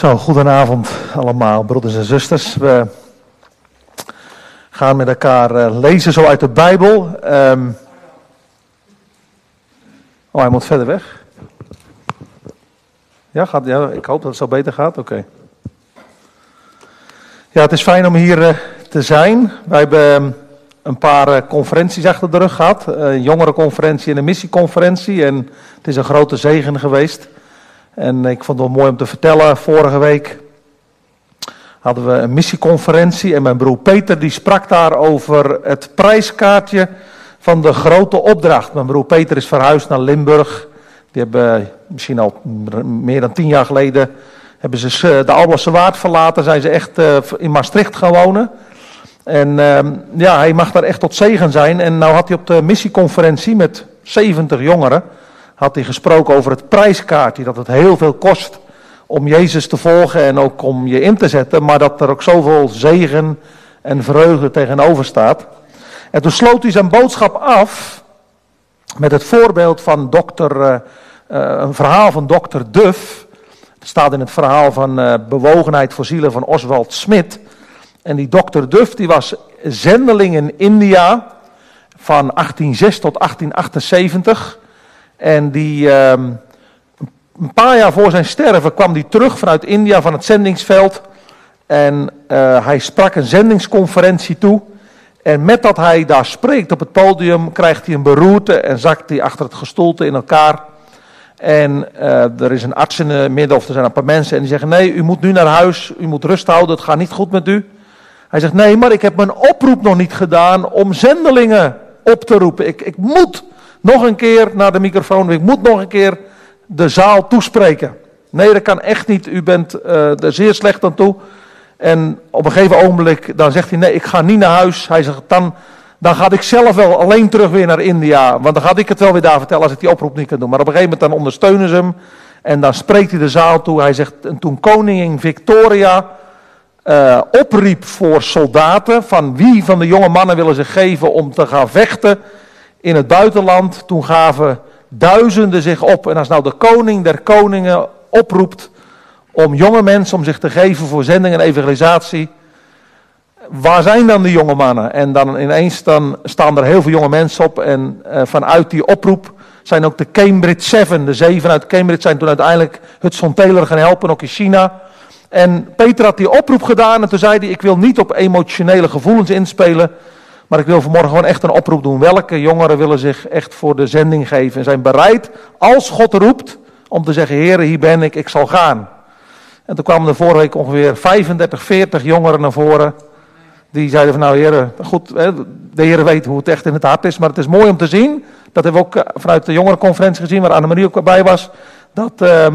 Zo, goedenavond allemaal, broeders en zusters. We gaan met elkaar eh, lezen zo uit de Bijbel. Ehm, Oh, hij moet verder weg. Ja, gaat, ja, ik hoop dat het zo beter gaat. Oké. Ja, het is fijn om hier eh, te zijn. Wij hebben ehm, een paar eh, conferenties achter de rug gehad. Een jongerenconferentie en een missieconferentie. En het is een grote zegen geweest. En ik vond het wel mooi om te vertellen. Vorige week hadden we een missieconferentie. En mijn broer Peter die sprak daar over het prijskaartje van de grote opdracht. Mijn broer Peter is verhuisd naar Limburg. Die hebben misschien al meer dan tien jaar geleden hebben ze de Alblasse Waard verlaten. Zijn ze echt eh, in Maastricht gaan wonen. En ehm, ja, hij mag daar echt tot zegen zijn. En nou had hij op de missieconferentie met 70 jongeren had hij gesproken over het prijskaartje. Dat het heel veel kost om Jezus te volgen en ook om je in te zetten. Maar dat er ook zoveel zegen en vreugde tegenover staat. En toen sloot hij zijn boodschap af met het voorbeeld van dokter, uh, een verhaal van dokter Duff. Het staat in het verhaal van uh, Bewogenheid voor zielen van Oswald Smit. En die dokter Duff die was zendeling in India van 1806 tot 1878. En die, uh, een paar jaar voor zijn sterven kwam hij terug vanuit India van het zendingsveld. En hij sprak een zendingsconferentie toe. En met dat hij daar spreekt op het podium, krijgt hij een beroerte en zakt hij achter het gestoelte in elkaar. En uh, er is een arts in het midden, of er zijn een paar mensen, en die zeggen: Nee, u moet nu naar huis, u moet rust houden, het gaat niet goed met u. Hij zegt: Nee, maar ik heb mijn oproep nog niet gedaan om zendelingen op te roepen. Ik, ik moet nog een keer naar de microfoon, ik moet nog een keer de zaal toespreken. Nee, dat kan echt niet, u bent uh, er zeer slecht aan toe. En op een gegeven ogenblik, dan zegt hij, nee, ik ga niet naar huis. Hij zegt, dan, dan ga ik zelf wel alleen terug weer naar India. Want dan ga ik het wel weer daar vertellen als ik die oproep niet kan doen. Maar op een gegeven moment dan ondersteunen ze hem. En dan spreekt hij de zaal toe. Hij zegt, en toen koningin Victoria uh, opriep voor soldaten. Van wie van de jonge mannen willen zich geven om te gaan vechten in het buitenland. Toen gaven duizenden zich op. En als nou de koning der koningen oproept om jonge mensen om zich te geven voor zending en evangelisatie. Waar zijn dan die jonge mannen? En dan ineens dan staan er heel veel jonge mensen op. En uh, vanuit die oproep zijn ook de Cambridge Seven, de zeven uit Cambridge, zijn toen uiteindelijk Hudson Taylor gaan helpen, ook in China. En Peter had die oproep gedaan en toen zei hij, ik wil niet op emotionele gevoelens inspelen. Maar ik wil vanmorgen gewoon echt een oproep doen. Welke jongeren willen zich echt voor de zending geven en zijn bereid, als God roept, om te zeggen, heren, hier ben ik, ik zal gaan. En toen kwamen er vorige week ongeveer 35, 40 jongeren naar voren. Die zeiden van nou heren, goed, de heren weet hoe het echt in het hart is. Maar het is mooi om te zien, dat hebben we ook eh, vanuit de jongerenconferentie gezien, waar Annemarie ook bij was. Dat, uh,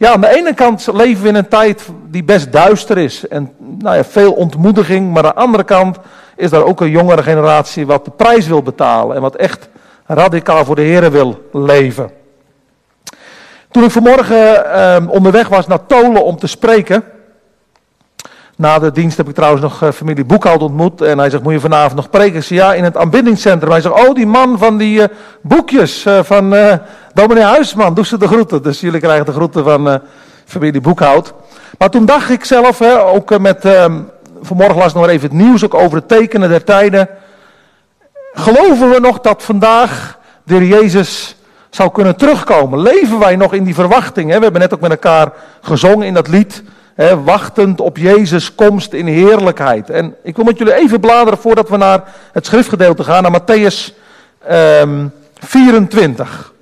ja, aan de ene kant leven we in een tijd die best duister is. En nou ja, veel ontmoediging. Maar aan de andere kant is er ook een jongere generatie wat de prijs wil betalen. En wat echt radicaal voor de heren wil leven. Toen ik vanmorgen uh, onderweg was naar Tolen om te spreken. Na de dienst heb ik trouwens nog uh, familie Boekhout ontmoet. En hij zegt, moet je vanavond nog preken? Ik zei, ja, in het aanbiddingscentrum. Hij zegt, oh, die man van die uh, boekjes uh, van dominee Huisman. Doe ze de groeten. Dus jullie krijgen de groeten van familie Boekhout. Maar toen dacht ik zelf, hè, ook met, ehm, vanmorgen las nog even het nieuws ook over het tekenen der tijden. Geloven we nog dat vandaag de Jezus zou kunnen terugkomen. Leven wij nog in die verwachting? Hè? We hebben net ook met elkaar gezongen in dat lied. Wachtend op Jezus' komst in heerlijkheid. En ik wil met jullie even bladeren voordat we naar het schriftgedeelte gaan, naar Matthäus um, 24.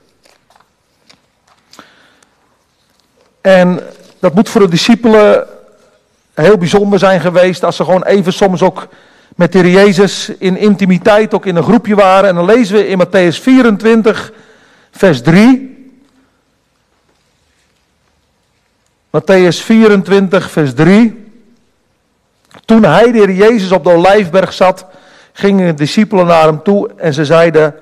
En dat moet voor de discipelen heel bijzonder zijn geweest als ze gewoon even soms ook met de Jezus in intimiteit ook in een groepje waren. En dan lezen we in Matthäus 24 vers 3. Matthäus 24, vers 3. Toen hij, de Heer Jezus, op de Olijfberg zat, gingen de discipelen naar hem toe en ze zeiden,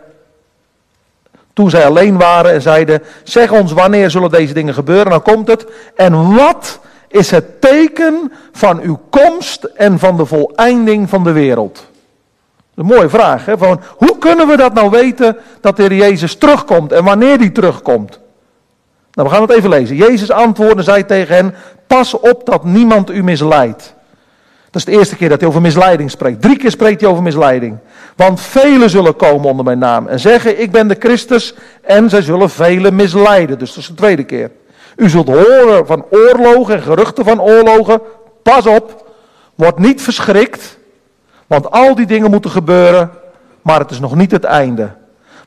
toen zij alleen waren en zeiden, zeg ons wanneer zullen deze dingen gebeuren, dan komt het. En wat is het teken van uw komst en van de voleinding van de wereld? Een mooie vraag. Hè? Van, hoe kunnen we dat nou weten dat de Heer Jezus terugkomt en wanneer hij terugkomt? Nou, we gaan het even lezen. Jezus antwoordde, zei tegen hen, pas op dat niemand u misleidt. Dat is de eerste keer dat hij over misleiding spreekt. Drie keer spreekt hij over misleiding. Want velen zullen komen onder mijn naam en zeggen, ik ben de Christus. En zij zullen velen misleiden. Dus dat is de tweede keer. U zult horen van oorlogen en geruchten van oorlogen. Pas op, word niet verschrikt. Want al die dingen moeten gebeuren, maar het is nog niet het einde.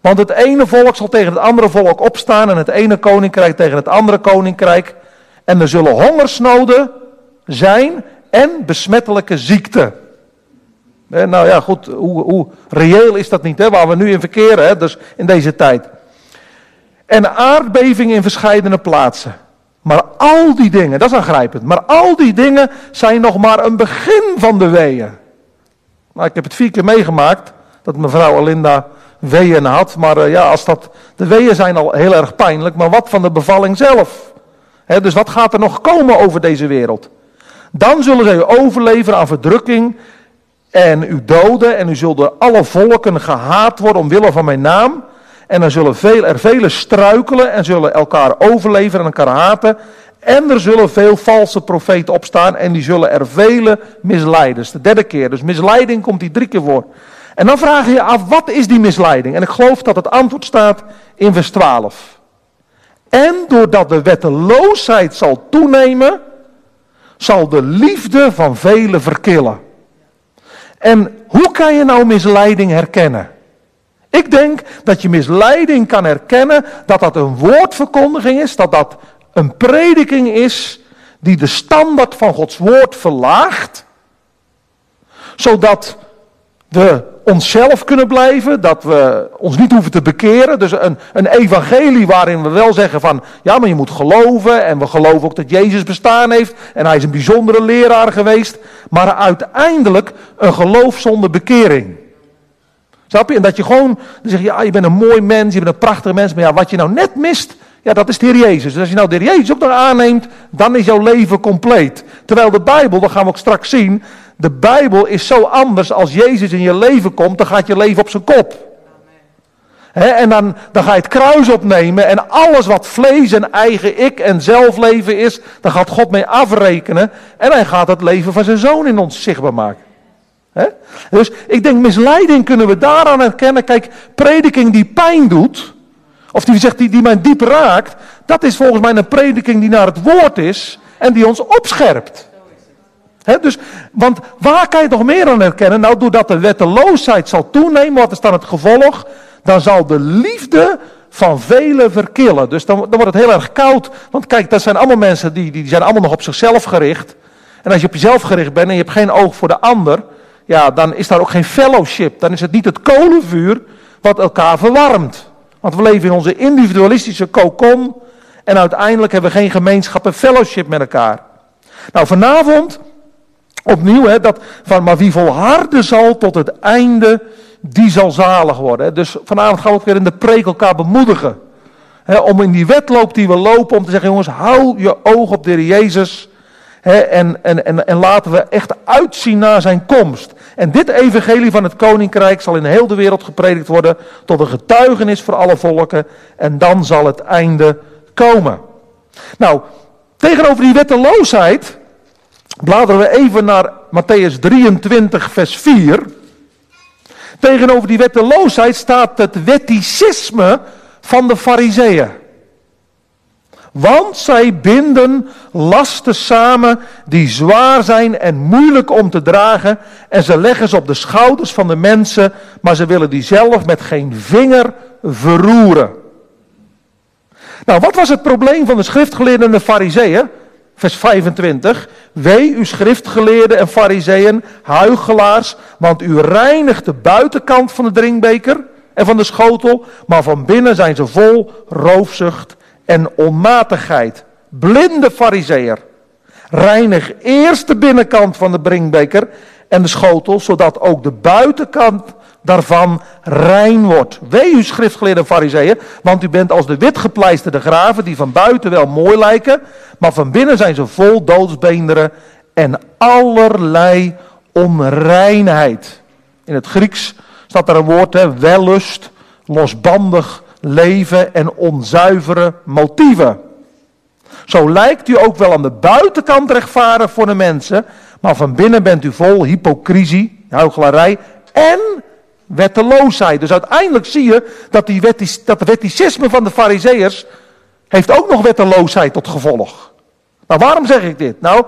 Want het ene volk zal tegen het andere volk opstaan en het ene koninkrijk tegen het andere koninkrijk. En er zullen hongersnoden zijn en besmettelijke ziekten. nou ja, goed, hoe, hoe, reëel is dat niet, hè, waar we nu in verkeren, hè, dus in deze tijd. En aardbevingen in verschillende plaatsen. Maar al die dingen, dat is aangrijpend, maar al die dingen zijn nog maar een begin van de weeën. Nou, ik heb het vier keer meegemaakt, dat mevrouw Alinda weeën had. Maar uh, ja, als dat, de weeën zijn al heel erg pijnlijk, maar wat van de bevalling zelf? Dus wat gaat er nog komen over deze wereld? Dan zullen zij u overleveren aan verdrukking en u doden en u zult door alle volken gehaat worden omwille van mijn naam. En dan zullen veel, er velen struikelen en zullen elkaar overleveren en elkaar haten. En er zullen veel valse profeten opstaan en die zullen er vele misleiden. Dat is de derde keer. Dus misleiding komt die drie keer voor. En dan vraag je je af, wat is die misleiding? En ik geloof dat het antwoord staat in vers 12. En doordat de wetteloosheid zal toenemen, zal de liefde van velen verkillen. En hoe kan je nou misleiding herkennen? Ik denk dat je misleiding kan herkennen dat dat een woordverkondiging is, dat dat een prediking is die de standaard van Gods woord verlaagt, zodat we onszelf kunnen blijven, dat we ons niet hoeven te bekeren. Dus een, een evangelie waarin we wel zeggen van, ja maar je moet geloven en we geloven ook dat Jezus bestaan heeft en hij is een bijzondere leraar geweest, maar uiteindelijk een geloof zonder bekering. Snap je? En dat je gewoon, dan zeg je, ja je bent een mooi mens, je bent een prachtige mens, maar ja wat je nou net mist, ja, dat is de Heer Jezus. Dus als je nou de Heer Jezus ook nog aanneemt, dan is jouw leven compleet. Terwijl de Bijbel, dat gaan we ook straks zien, de Bijbel is zo anders als Jezus in je leven komt, dan gaat je leven op zijn kop. en dan, dan ga je het kruis opnemen en alles wat vlees en eigen ik en zelfleven is, dan gaat God mee afrekenen en hij gaat het leven van zijn zoon in ons zichtbaar maken. Dus ik denk misleiding kunnen we daaraan herkennen. Kijk, prediking die pijn doet, of die zegt die, die mij diep raakt, dat is volgens mij een prediking die naar het woord is en die ons opscherpt dus, want waar kan je nog meer aan herkennen? Nou, doordat de wetteloosheid zal toenemen, wat is dan het gevolg? Dan zal de liefde van velen verkillen. Dus dan, dan wordt het heel erg koud. Want kijk, dat zijn allemaal mensen die, die zijn allemaal nog op zichzelf gericht. En als je op jezelf gericht bent en je hebt geen oog voor de ander, ja, dan is daar ook geen fellowship. Dan is het niet het kolenvuur wat elkaar verwarmt. Want we leven in onze individualistische kokon en uiteindelijk hebben we geen gemeenschap en fellowship met elkaar. Nou, vanavond Opnieuw, hè, dat van, maar wie volharden zal tot het einde, die zal zalig worden. Hè. Dus vanavond gaan we ook weer in de preek elkaar bemoedigen. Hè, om in die wedloop die we lopen, om te zeggen, jongens, hou je oog op de Jezus. En, en, en, en laten we echt uitzien naar zijn komst. En dit evangelie van het koninkrijk zal in heel de wereld gepredikt worden tot een getuigenis voor alle volken. En dan zal het einde komen. Nou, tegenover die wetteloosheid Bladeren we even naar Matthäus 23, vers 4. Tegenover die wetteloosheid staat het wetticisme van de fariseeën. Want zij binden lasten samen die zwaar zijn en moeilijk om te dragen. En ze leggen ze op de schouders van de mensen, maar ze willen die zelf met geen vinger verroeren. Nou, wat was het probleem van de schriftgeleerden en de fariseeën? vers 25. Wee u schriftgeleerden en fariseeën, huigelaars, want u reinigt de buitenkant van de drinkbeker en van de schotel, maar van binnen zijn ze vol roofzucht en onmatigheid. Blinde fariseer, reinig eerst de binnenkant van de drinkbeker en de schotel, zodat ook de buitenkant daarvan rein wordt. Wee u schriftgeleerde fariseeën, want u bent als de witgepleisterde graven die van buiten wel mooi lijken, maar van binnen zijn ze vol doodsbeenderen en allerlei onreinheid. In het Grieks staat er een woord, hè, wellust, losbandig leven en onzuivere motieven. Zo lijkt u ook wel aan de buitenkant rechtvaardig voor de mensen, maar van binnen bent u vol hypocrisie, huichelarij en wetteloosheid. Dus uiteindelijk zie je dat, die dat de wetticisme van de fariseërs heeft ook nog wetteloosheid tot gevolg. Nou, waarom zeg ik dit? Nou,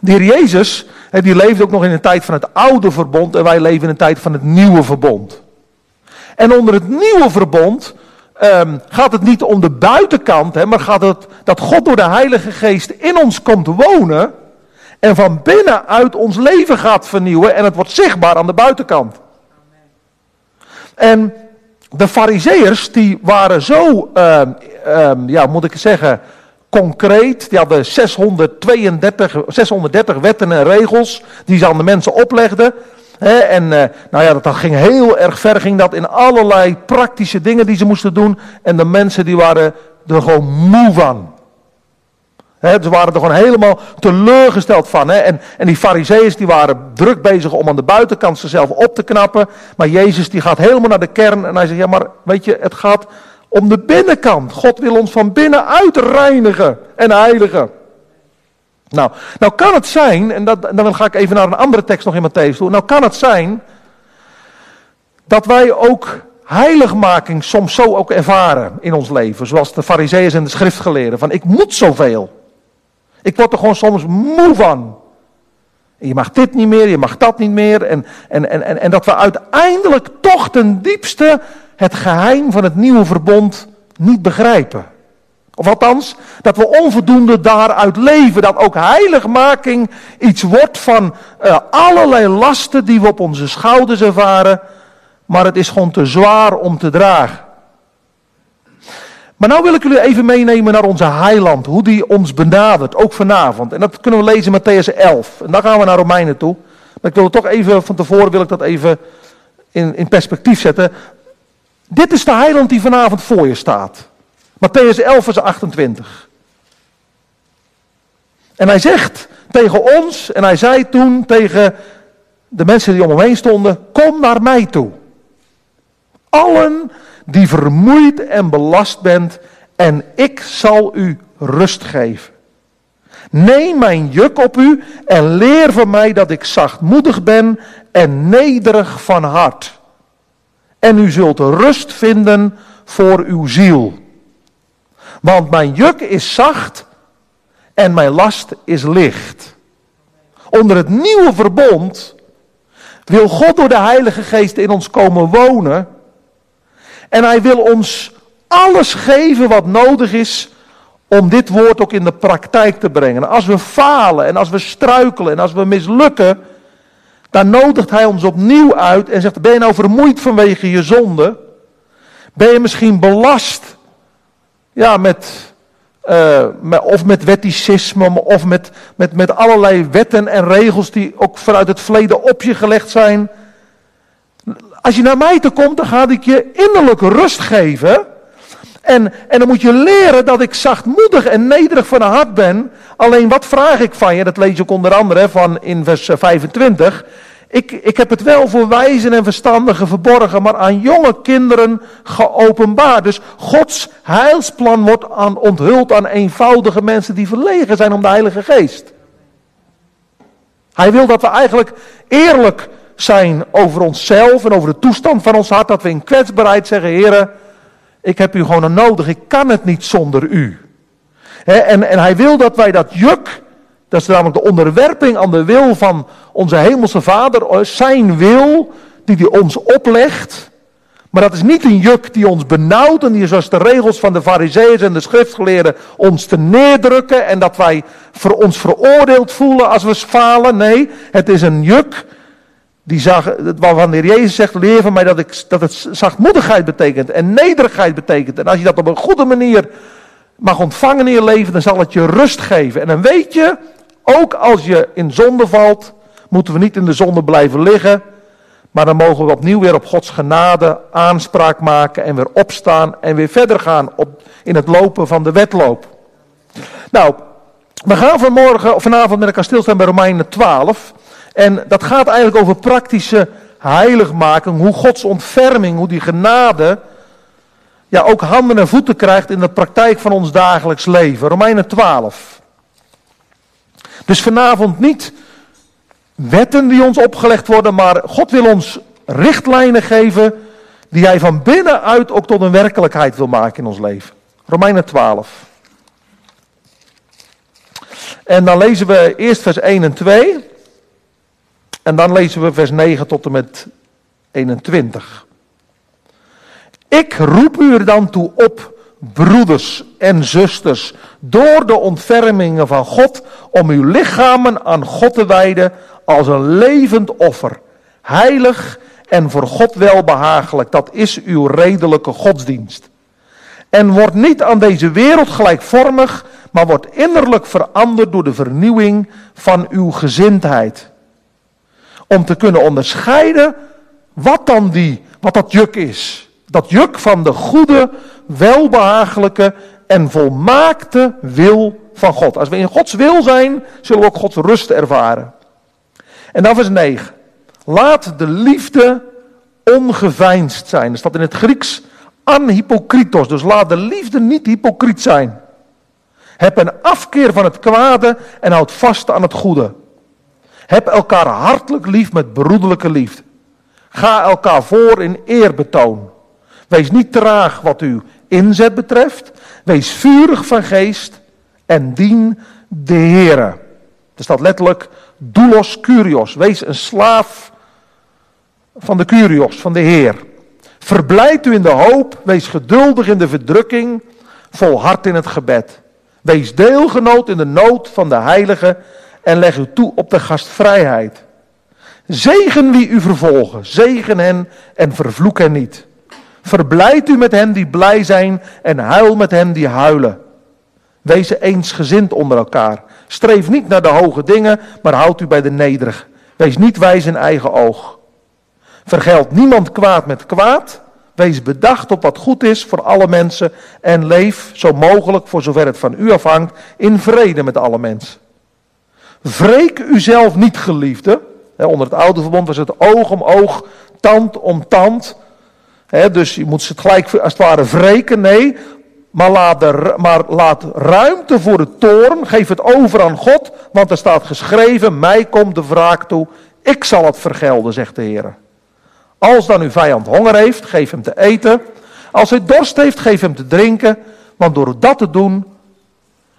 de heer Jezus, die leefde ook nog in een tijd van het oude verbond en wij leven in een tijd van het nieuwe verbond. En onder het nieuwe verbond um, gaat het niet om de buitenkant, hè, maar gaat het dat God door de Heilige Geest in ons komt wonen en van binnenuit ons leven gaat vernieuwen en het wordt zichtbaar aan de buitenkant. En de fariseërs die waren zo, uh, uh, ja moet ik zeggen, concreet. Die hadden 632, 630 wetten en regels die ze aan de mensen oplegden. En uh, nou ja, dat ging heel erg ver, ging dat in allerlei praktische dingen die ze moesten doen. En de mensen die waren er gewoon moe van. Ze waren er gewoon helemaal teleurgesteld van. En, en die fariseeërs die waren druk bezig om aan de buitenkant zichzelf op te knappen. Maar Jezus die gaat helemaal naar de kern en hij zegt, ja maar weet je, het gaat om de binnenkant. God wil ons van binnenuit reinigen en heiligen. Nou, nou kan het zijn, en dat, dan ga ik even naar een andere tekst nog in Matthäus toe. Nou kan het zijn dat wij ook heiligmaking soms zo ook ervaren in ons leven. Zoals de fariseeërs en de schriftgeleerden. Van ik moet zoveel. Ik word er gewoon soms moe van. Je mag dit niet meer, je mag dat niet meer. En, en, en, en, dat we uiteindelijk toch ten diepste het geheim van het nieuwe verbond niet begrijpen. Of althans, dat we onvoldoende daaruit leven. Dat ook heiligmaking iets wordt van uh, allerlei lasten die we op onze schouders ervaren. Maar het is gewoon te zwaar om te dragen. Maar nou wil ik jullie even meenemen naar onze heiland. Hoe die ons benadert, ook vanavond. En dat kunnen we lezen in Matthäus 11. En dan gaan we naar Romeinen toe. Maar ik wil het toch even, van tevoren wil ik dat even in, in perspectief zetten. Dit is de heiland die vanavond voor je staat. Matthäus 11 vers 28. En hij zegt tegen ons, en hij zei toen tegen de mensen die om hem heen stonden, kom naar mij toe. Allen die vermoeid en belast bent, en ik zal u rust geven. Neem mijn juk op u en leer van mij dat ik zachtmoedig ben en nederig van hart. En u zult rust vinden voor uw ziel. Want mijn juk is zacht en mijn last is licht. Onder het nieuwe verbond wil God door de Heilige Geest in ons komen wonen en hij wil ons alles geven wat nodig is om dit woord ook in de praktijk te brengen. Als we falen en als we struikelen en als we mislukken, dan nodigt hij ons opnieuw uit en zegt, ben je nou vermoeid vanwege je zonde? Ben je misschien belast ja, met, uh, met of met wetticisme of met, met, met allerlei wetten en regels die ook vanuit het verleden op je gelegd zijn? Als je naar mij toe komt, dan ga ik je innerlijk rust geven. En, en dan moet je leren dat ik zachtmoedig en nederig van hart ben. Alleen wat vraag ik van je? Dat lees je ook onder andere van in vers 25. Ik, ik heb het wel voor wijzen en verstandigen verborgen, maar aan jonge kinderen geopenbaard. Dus Gods heilsplan wordt aan, onthuld aan eenvoudige mensen die verlegen zijn om de Heilige Geest. Hij wil dat we eigenlijk eerlijk zijn over onszelf en over de toestand van ons hart. Dat we in kwetsbaarheid zeggen, heren, ik heb u gewoon nodig. Ik kan het niet zonder u. en, en hij wil dat wij dat juk, dat is namelijk de onderwerping aan de wil van onze hemelse vader, eh, zijn wil, die hij ons oplegt. Maar dat is niet een juk die ons benauwt en die zoals de regels van de fariseeën en de schriftgeleerden ons te neerdrukken en dat wij voor ons veroordeeld voelen als we falen. Nee, het is een juk die zag, waarvan de Jezus zegt, leer van mij dat, ik, dat het zachtmoedigheid betekent en nederigheid betekent. En als je dat op een goede manier mag ontvangen in je leven, dan zal het je rust geven. En dan weet je, ook als je in zonde valt, moeten we niet in de zonde blijven liggen. Maar dan mogen we opnieuw weer op Gods genade aanspraak maken en weer opstaan en weer verder gaan op, in het lopen van de wedloop. Nou, we gaan vanmorgen, of vanavond met elkaar stilstaan bij Romeinen 12. En dat gaat eigenlijk over praktische heiligmaking, hoe Gods ontferming, hoe die genade ja, ook handen en voeten krijgt in de praktijk van ons dagelijks leven. Romeinen 12. Dus vanavond niet wetten die ons opgelegd worden, maar God wil ons richtlijnen geven die hij van binnenuit ook tot een werkelijkheid wil maken in ons leven. Romeinen 12. En dan lezen we eerst vers 1 en 2. En dan lezen we vers 9 tot en met 21. Ik roep u er dan toe op, broeders en zusters, door de ontfermingen van God, om uw lichamen aan God te wijden als een levend offer, heilig en voor God welbehagelijk. Dat is uw redelijke godsdienst. En wordt niet aan deze wereld gelijkvormig, maar wordt innerlijk veranderd door de vernieuwing van uw gezindheid. Om te kunnen onderscheiden wat dan die, wat dat juk is. Dat juk van de goede, welbehagelijke en volmaakte wil van God. Als we in Gods wil zijn, zullen we ook Gods rust ervaren. En dan vers 9. Laat de liefde ongeveinsd zijn. Dat staat in het Grieks anhypokritos. Dus laat de liefde niet hypocriet zijn. Heb een afkeer van het kwade en houd vast aan het goede. Heb elkaar hartelijk lief met broederlijke liefde. Ga elkaar voor in eerbetoon. Wees niet traag wat uw inzet betreft. Wees vurig van geest en dien de Heere. Er staat letterlijk doulos curios. Wees een slaaf van de curios, van de Heer. Verblijd u in de hoop. Wees geduldig in de verdrukking. Volhard in het gebed. Wees deelgenoot in de nood van de heilige en leg u toe op de gastvrijheid. Zegen wie u vervolgen, zegen hen en vervloek hen niet. Verblijd u met hen die blij zijn en huil met hen die huilen. Wees eensgezind onder elkaar. Streef niet naar de hoge dingen, maar houd u bij de nederig. Wees niet wijs in eigen oog. Vergeld niemand kwaad met kwaad. Wees bedacht op wat goed is voor alle mensen en leef zo mogelijk, voor zover het van u afhangt, in vrede met alle mensen. Wreek uzelf niet, geliefde. Onder het oude verbond was het oog om oog, tand om tand. Dus je moet ze gelijk als het ware wreken. Nee, maar laat, maar laat ruimte voor de toorn. Geef het over aan God, want er staat geschreven: Mij komt de wraak toe. Ik zal het vergelden, zegt de Heer. Als dan uw vijand honger heeft, geef hem te eten. Als hij dorst heeft, geef hem te drinken. Want door dat te doen,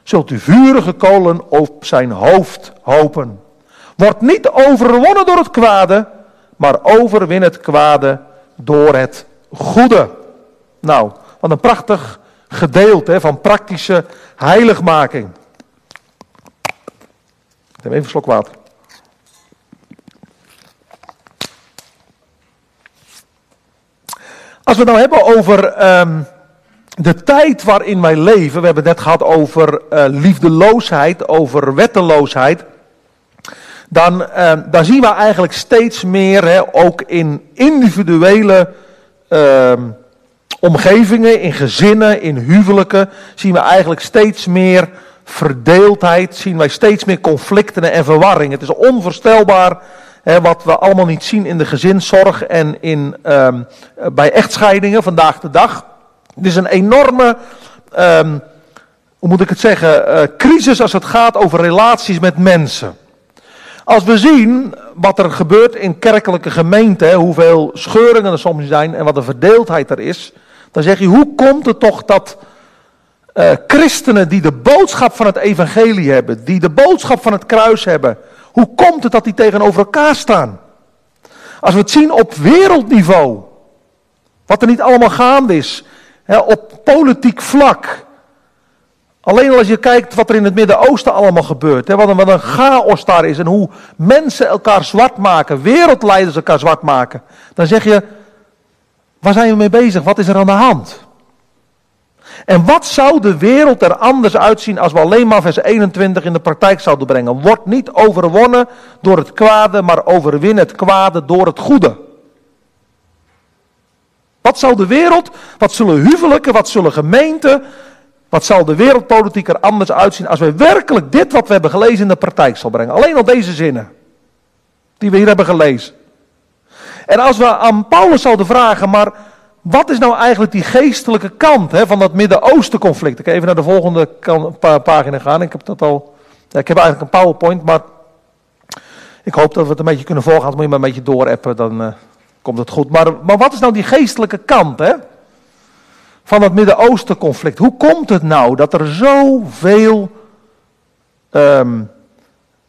zult u vurige kolen op zijn hoofd hopen. Word niet overwonnen door het kwade, maar overwin het kwade door het goede. Nou, wat een prachtig gedeelte van praktische heiligmaking. Neem even een slok water. Als we het nou hebben over um, de tijd waarin wij leven, we hebben het net gehad over uh, liefdeloosheid, over wetteloosheid. Dan, uh, dan zien we eigenlijk steeds meer, hè, ook in individuele uh, omgevingen, in gezinnen, in huwelijken, zien we eigenlijk steeds meer verdeeldheid, zien wij steeds meer conflicten en verwarring. Het is onvoorstelbaar hè, wat we allemaal niet zien in de gezinszorg en in, ehm, bij echtscheidingen vandaag de dag. Het is een enorme, um, hoe moet ik het zeggen, uh, crisis als het gaat over relaties met mensen. Als we zien wat er gebeurt in kerkelijke gemeenten, hoeveel scheuringen er soms zijn en wat de verdeeldheid er is, dan zeg je, hoe komt het toch dat uh, christenen die de boodschap van het evangelie hebben, die de boodschap van het kruis hebben, hoe komt het dat die tegenover elkaar staan? Als we het zien op wereldniveau, wat er niet allemaal gaande is, op politiek vlak. Alleen als je kijkt wat er in het Midden-Oosten allemaal gebeurt. wat, een, wat een chaos daar is en hoe mensen elkaar zwart maken, wereldleiders elkaar zwart maken. Dan zeg je, waar zijn we mee bezig? Wat is er aan de hand? En wat zou de wereld er anders uitzien als we alleen maar vers 21 in de praktijk zouden brengen? Word niet overwonnen door het kwade, maar overwin het kwade door het goede. Wat zal de wereld, wat zullen huwelijken, wat zullen gemeenten, wat zal de wereldpolitiek er anders uitzien als wij werkelijk dit wat we hebben gelezen in de praktijk zal brengen? Alleen al deze zinnen, die we hier hebben gelezen. En als we aan Paulus zouden vragen, maar wat is nou eigenlijk die geestelijke kant hè, van dat Midden-Oosten conflict? Ik ga even naar de volgende pagina gaan. Ik heb dat al. Ik heb eigenlijk een PowerPoint, maar ik hoop dat we het een beetje kunnen volgen. Dan moet je maar een beetje doorappen, dan uh, komt het goed. Maar, maar wat is nou die geestelijke kant hè, van dat Midden-Oosten conflict? Hoe komt het nou dat er zoveel um,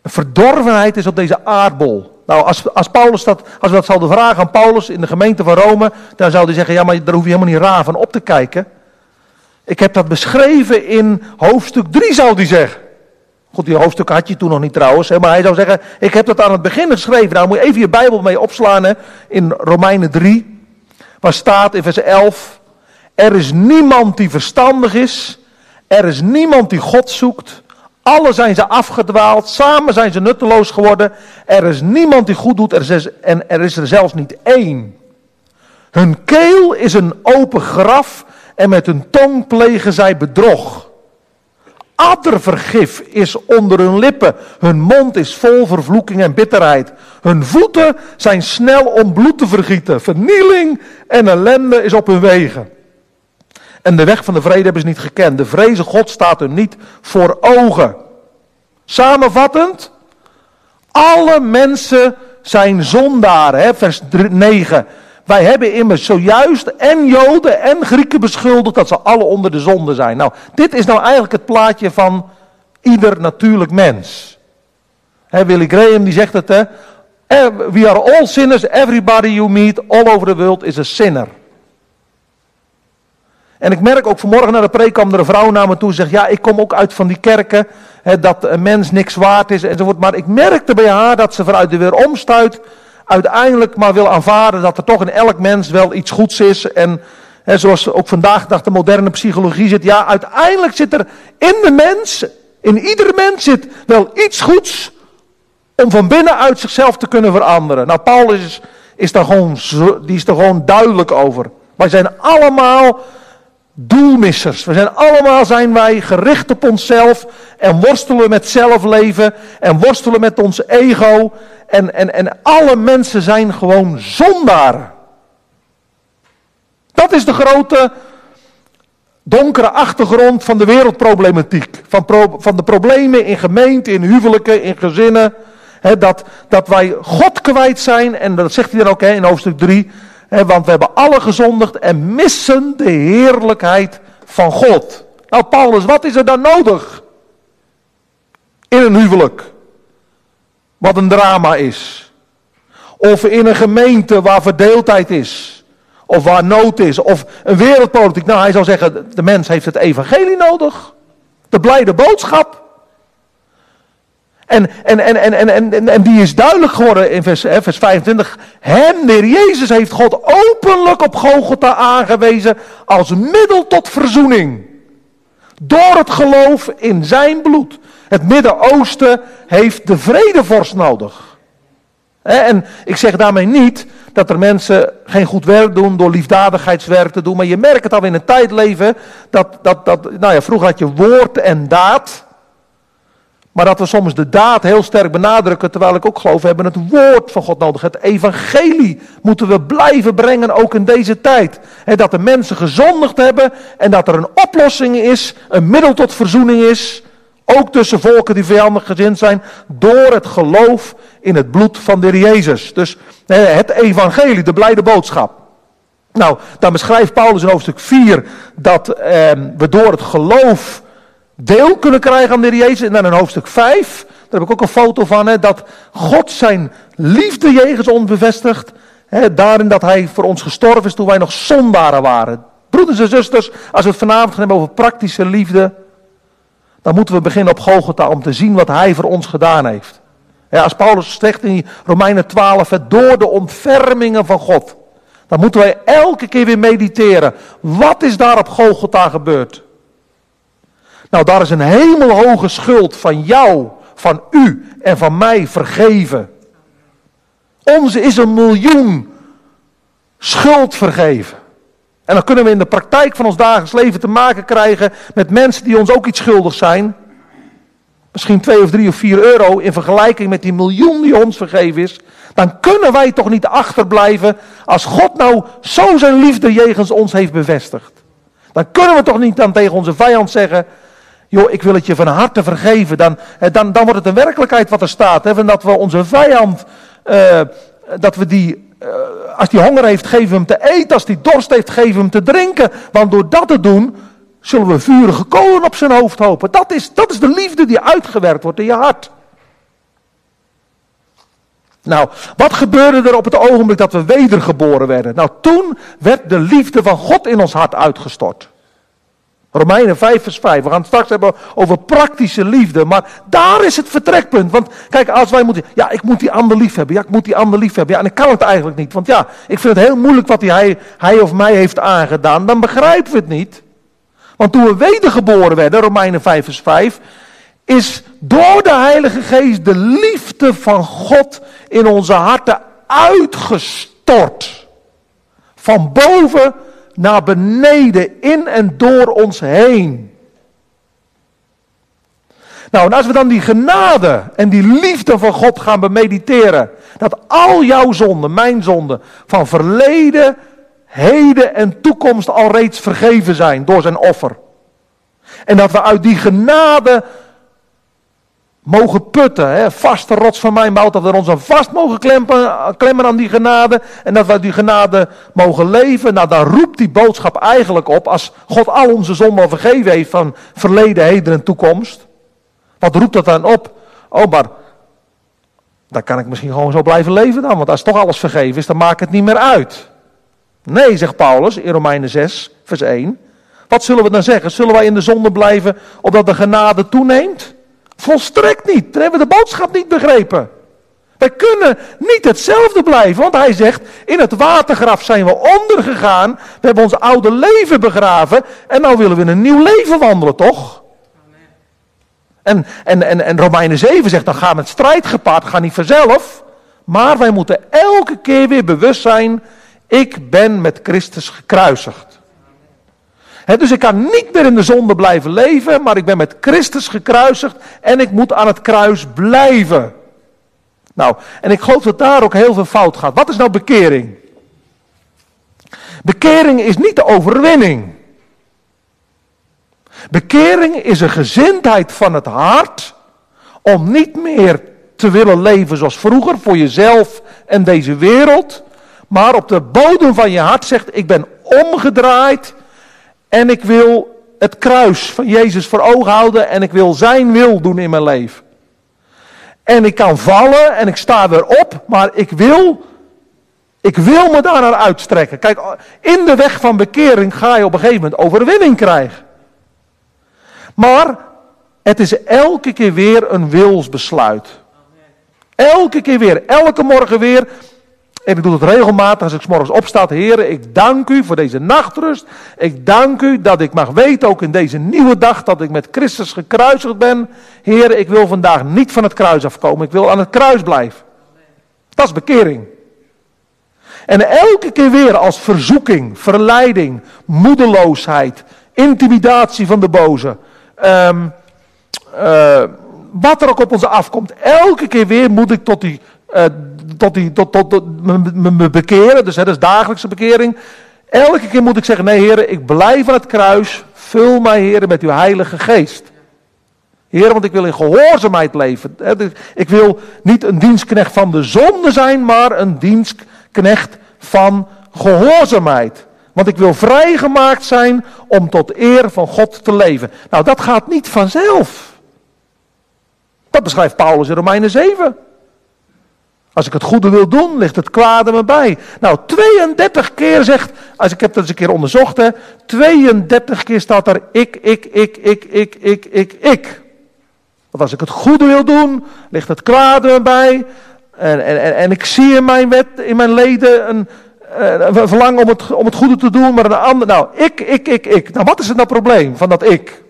verdorvenheid is op deze aardbol? Nou, als, als, Paulus dat, als we dat zouden vragen aan Paulus in de gemeente van Rome, dan zou hij zeggen: Ja, maar daar hoef je helemaal niet raar van op te kijken. Ik heb dat beschreven in hoofdstuk 3, zou hij zeggen. Goed, die hoofdstuk had je toen nog niet trouwens, maar hij zou zeggen: Ik heb dat aan het begin geschreven. Nou, moet je even je Bijbel mee opslaan hè, in Romeinen 3, waar staat in vers 11: Er is niemand die verstandig is, er is niemand die God zoekt. Alle zijn ze afgedwaald, samen zijn ze nutteloos geworden. Er is niemand die goed doet er is, en er is er zelfs niet één. Hun keel is een open graf en met hun tong plegen zij bedrog. Addervergif is onder hun lippen, hun mond is vol vervloeking en bitterheid. Hun voeten zijn snel om bloed te vergieten, vernieling en ellende is op hun wegen. En de weg van de vrede hebben ze niet gekend. De vreze God staat hun niet voor ogen. Samenvattend, alle mensen zijn zondaren, hè, vers 9. Wij hebben immers zojuist en Joden en Grieken beschuldigd dat ze alle onder de zonde zijn. Nou, dit is nou eigenlijk het plaatje van ieder natuurlijk mens. Hè, Willy Graham die zegt het, hè. Eh, we are all sinners, everybody you meet all over the world is a sinner. En ik merk ook vanmorgen naar de preek kwam er een vrouw naar me toe en zegt, ja, ik kom ook uit van die kerken, hè, dat een mens niks waard is enzovoort. Maar ik merkte bij haar dat ze vanuit de weeromstuit uiteindelijk maar wil aanvaarden dat er toch in elk mens wel iets goeds is. En hè, zoals ook vandaag de de moderne psychologie zit, ja, uiteindelijk zit er in de mens, in ieder mens zit wel iets goeds om van binnenuit zichzelf te kunnen veranderen. Nou, Paulus is, is daar gewoon, die is er gewoon duidelijk over. Wij zijn allemaal doelmissers. We zijn allemaal zijn wij gericht op onszelf en worstelen met zelfleven en worstelen met ons ego. En, en, en alle mensen zijn gewoon zondaren. Dat is de grote donkere achtergrond van de wereldproblematiek. Van, pro, van de problemen in gemeenten, in huwelijken, in gezinnen. dat, dat wij God kwijt zijn, en dat zegt hij dan ook in hoofdstuk 3 want we hebben alle gezondigd en missen de heerlijkheid van God. Nou, Paulus, wat is er dan nodig? In een huwelijk. Wat een drama is. Of in een gemeente waar verdeeldheid is. Of waar nood is. Of een wereldpolitiek. Nou, hij zou zeggen, de mens heeft het evangelie nodig. De blijde boodschap. En, en, en, en, en, en, en die is duidelijk geworden in vers, vers 25. Hem, de Jezus, heeft God openlijk op Golgotha aangewezen als middel tot verzoening. Door het geloof in zijn bloed. Het Midden-Oosten heeft de vredevorst nodig. En ik zeg daarmee niet dat er mensen geen goed werk doen door liefdadigheidswerk te doen. Maar je merkt het al in een tijd leven dat, dat, dat nou ja, vroeger had je woord en daad. Maar dat we soms de daad heel sterk benadrukken, terwijl ik ook geloof, we hebben het woord van God nodig. Het evangelie moeten we blijven brengen, ook in deze tijd. En dat de mensen gezondigd hebben en dat er een oplossing is, een middel tot verzoening is. Ook tussen volken die vijandig gezind zijn, door het geloof in het bloed van de Jezus. Dus het evangelie, de blijde boodschap. Nou, dan beschrijft Paulus in hoofdstuk 4 dat eh, we door het geloof deel kunnen krijgen aan de Jezus. En dan in hoofdstuk 5, daar heb ik ook een foto van, hè, dat God zijn liefde jegens ons bevestigt. Hè, daarin dat hij voor ons gestorven is toen wij nog zondaren waren. Broeders en zusters, als we het vanavond gaan hebben over praktische liefde, dan moeten we beginnen op Golgotha om te zien wat hij voor ons gedaan heeft. Als Paulus zegt in Romeinen 12, het door de ontfermingen van God. Dan moeten wij elke keer weer mediteren. Wat is daar op Golgotha gebeurd? Nou, daar is een hemelhoge schuld van jou, van u en van mij vergeven. Onze is een miljoen schuld vergeven. En dan kunnen we in de praktijk van ons dagelijks leven te maken krijgen met mensen die ons ook iets schuldig zijn. misschien 2 of 3 of 4 euro in vergelijking met die miljoen die ons vergeven is, dan kunnen wij toch niet achterblijven als God nou zo zijn liefde jegens ons heeft bevestigd. Dan kunnen we toch niet dan tegen onze vijand zeggen, joh, ik wil het je van harte vergeven. Dan, dan, dan wordt het een werkelijkheid wat er staat. Hè, dat we onze vijand, uh, dat we die, uh, als die honger heeft, geven hem te eten. Als die dorst heeft, geven hem te drinken. Want door dat te doen, zullen we vurige kolen op zijn hoofd hopen. Dat is, dat is de liefde die uitgewerkt wordt in je hart. Nou, wat gebeurde er op het ogenblik dat we wedergeboren werden? Nou, toen werd de liefde van God in ons hart uitgestort. Romeinen 5 vers 5. We gaan het straks hebben over praktische liefde. Maar daar is het vertrekpunt. Want kijk, als wij moeten... Ja, ik moet die ander lief hebben. Ja, ik moet die ander lief hebben. Ja, en ik kan het eigenlijk niet. Want ja, ik vind het heel moeilijk wat hij, hij of mij heeft aangedaan. Dan begrijpen we het niet. Want toen we wedergeboren werden, Romeinen 5 vers 5, is door de Heilige Geest de liefde van God in onze harten uitgestort. Van boven naar beneden, in en door ons heen. Nou, en als we dan die genade en die liefde van God gaan bemediteren, dat al jouw zonden, mijn zonden, van verleden, heden en toekomst al reeds vergeven zijn door zijn offer. En dat we uit die genade mogen putten. Hè? Vaste rots van mijn bouw, dat we ons aan vast mogen klemmen, klemmen aan die genade. En dat we die genade mogen leven. Nou, dan roept die boodschap eigenlijk op, als God al onze zonden vergeven heeft van verleden, heden en toekomst. Wat roept dat dan op? Oh, maar dan kan ik misschien gewoon zo blijven leven dan. Want als toch alles vergeven is, dan maakt het niet meer uit. Nee, zegt Paulus in Romeinen 6, vers 1. Wat zullen we dan zeggen? Zullen wij in de zonde blijven opdat de genade toeneemt? Volstrekt niet. Dan hebben we de boodschap niet begrepen. Wij kunnen niet hetzelfde blijven, want hij zegt, in het watergraf zijn we ondergegaan, we hebben ons oude leven begraven en nou willen we een nieuw leven wandelen, toch? En, en, en, en Romeinen 7 zegt, dan gaan met strijd gepaard, ga niet vanzelf, maar wij moeten elke keer weer bewust zijn, ik ben met Christus gekruisigd dus ik kan niet meer in de zonde blijven leven, maar ik ben met Christus gekruisigd en ik moet aan het kruis blijven. Nou, en ik geloof dat daar ook heel veel fout gaat. Wat is nou bekering? Bekering is niet de overwinning. Bekering is een gezindheid van het hart om niet meer te willen leven zoals vroeger voor jezelf en deze wereld, maar op de bodem van je hart zegt: Ik ben omgedraaid en ik wil het kruis van Jezus voor ogen houden en ik wil zijn wil doen in mijn leven. En ik kan vallen en ik sta weer op, maar ik wil, ik wil me daar naar uitstrekken. Kijk, in de weg van bekering ga je op een gegeven moment overwinning krijgen. Maar het is elke keer weer een wilsbesluit. Elke keer weer, elke morgen weer. En ik doe het regelmatig als ik s morgens opsta. Heren, ik dank u voor deze nachtrust. Ik dank u dat ik mag weten, ook in deze nieuwe dag, dat ik met Christus gekruisigd ben. Heren, ik wil vandaag niet van het kruis afkomen. Ik wil aan het kruis blijven. Dat is bekering. En elke keer weer als verzoeking, verleiding, moedeloosheid, intimidatie van de boze. Um, uh, wat er ook op ons afkomt. Elke keer weer moet ik tot die uh, tot, die, tot, tot, tot me, bekeren. Dus hè, dat is dagelijkse bekering. Elke keer moet ik zeggen, nee heren, ik blijf aan het kruis. Vul mij heren met uw heilige geest. Heren, want ik wil in gehoorzaamheid leven. Ik wil niet een dienstknecht van de zonde zijn, maar een dienstknecht van gehoorzaamheid. Want ik wil vrijgemaakt zijn om tot eer van God te leven. Nou, dat gaat niet vanzelf. Dat beschrijft Paulus in Romeinen 7. Als ik het goede wil doen, ligt het kwade me bij. Nou, 32 keer zegt, als ik heb dat eens een keer onderzocht, hè, 32 keer staat er ik, ik, ik, ik, ik, ik, ik, ik. Want als ik het goede wil doen, ligt het kwade me bij. En, en, en ik zie in mijn wet, in mijn leden een, een verlangen om het, om het goede te doen, maar een ander. Nou, ik, ik, ik, ik. Nou, wat is het nou probleem van dat ik?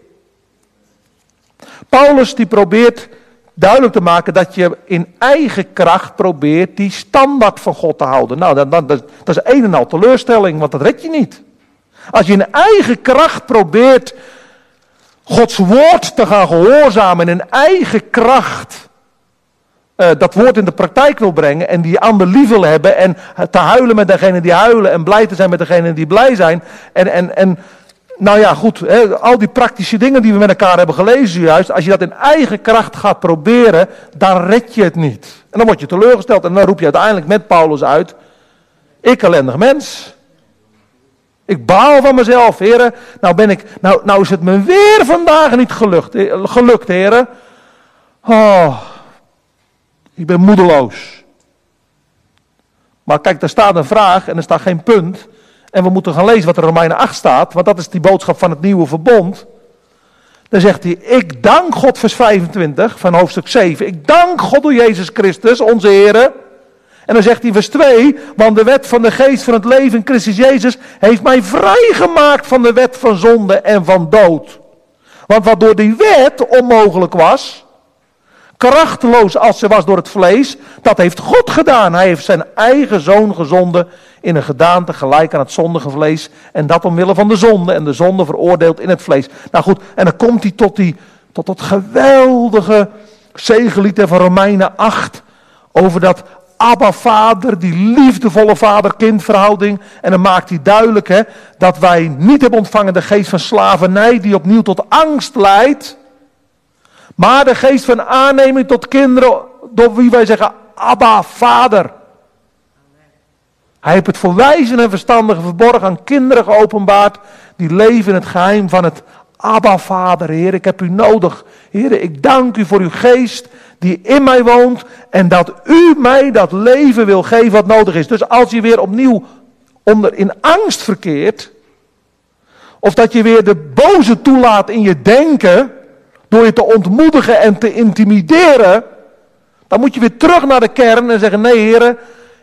Paulus die probeert duidelijk te maken dat je in eigen kracht probeert die standaard van God te houden. Nou, dat, dat, dat is een en al teleurstelling, want dat red je niet. Als je in eigen kracht probeert Gods woord te gaan gehoorzamen in eigen kracht. Uh, dat woord in de praktijk wil brengen en die ander lief wil hebben en te huilen met degene die huilen en blij te zijn met degene die blij zijn. En, en, en nou ja, goed, hè, al die praktische dingen die we met elkaar hebben gelezen juist, als je dat in eigen kracht gaat proberen, dan red je het niet. En dan word je teleurgesteld en dan roep je uiteindelijk met Paulus uit, ik ellendig mens. Ik baal van mezelf, heren. Nou, ben ik, nou, nou is het me weer vandaag niet gelukt, eh, gelukt heren. Oh, ik ben moedeloos. Maar kijk, daar staat een vraag en er staat geen punt. En we moeten gaan lezen wat er in Romeinen 8 staat, want dat is die boodschap van het nieuwe verbond. Dan zegt hij, ik dank God, vers 25 van hoofdstuk 7. Ik dank God door Jezus Christus, onze Heer. En dan zegt hij vers 2, want de wet van de geest van het leven in Christus Jezus heeft mij vrijgemaakt van de wet van zonde en van dood. Want wat door die wet onmogelijk was, krachteloos als ze was door het vlees, dat heeft God gedaan. Hij heeft zijn eigen zoon gezonden in een gedaante gelijk aan het zondige vlees. En dat omwille van de zonde. En de zonde veroordeeld in het vlees. Nou goed, en dan komt hij tot, die, tot dat geweldige zegelied van Romeinen 8. Over dat Abba Vader, die liefdevolle vader-kind verhouding. En dan maakt hij duidelijk hè, dat wij niet hebben ontvangen de geest van slavernij die opnieuw tot angst leidt. Maar de geest van aanneming tot kinderen, door wie wij zeggen Abba Vader. Hij heeft het voor wijzen en verstandigen verborgen aan kinderen geopenbaard. Die leven in het geheim van het Abba Vader. Heer, ik heb u nodig. Heer, ik dank u voor uw geest die in mij woont. En dat u mij dat leven wil geven wat nodig is. Dus als je weer opnieuw onder in angst verkeert. Of dat je weer de boze toelaat in je denken. Door je te ontmoedigen en te intimideren. Dan moet je weer terug naar de kern en zeggen: Nee, heren,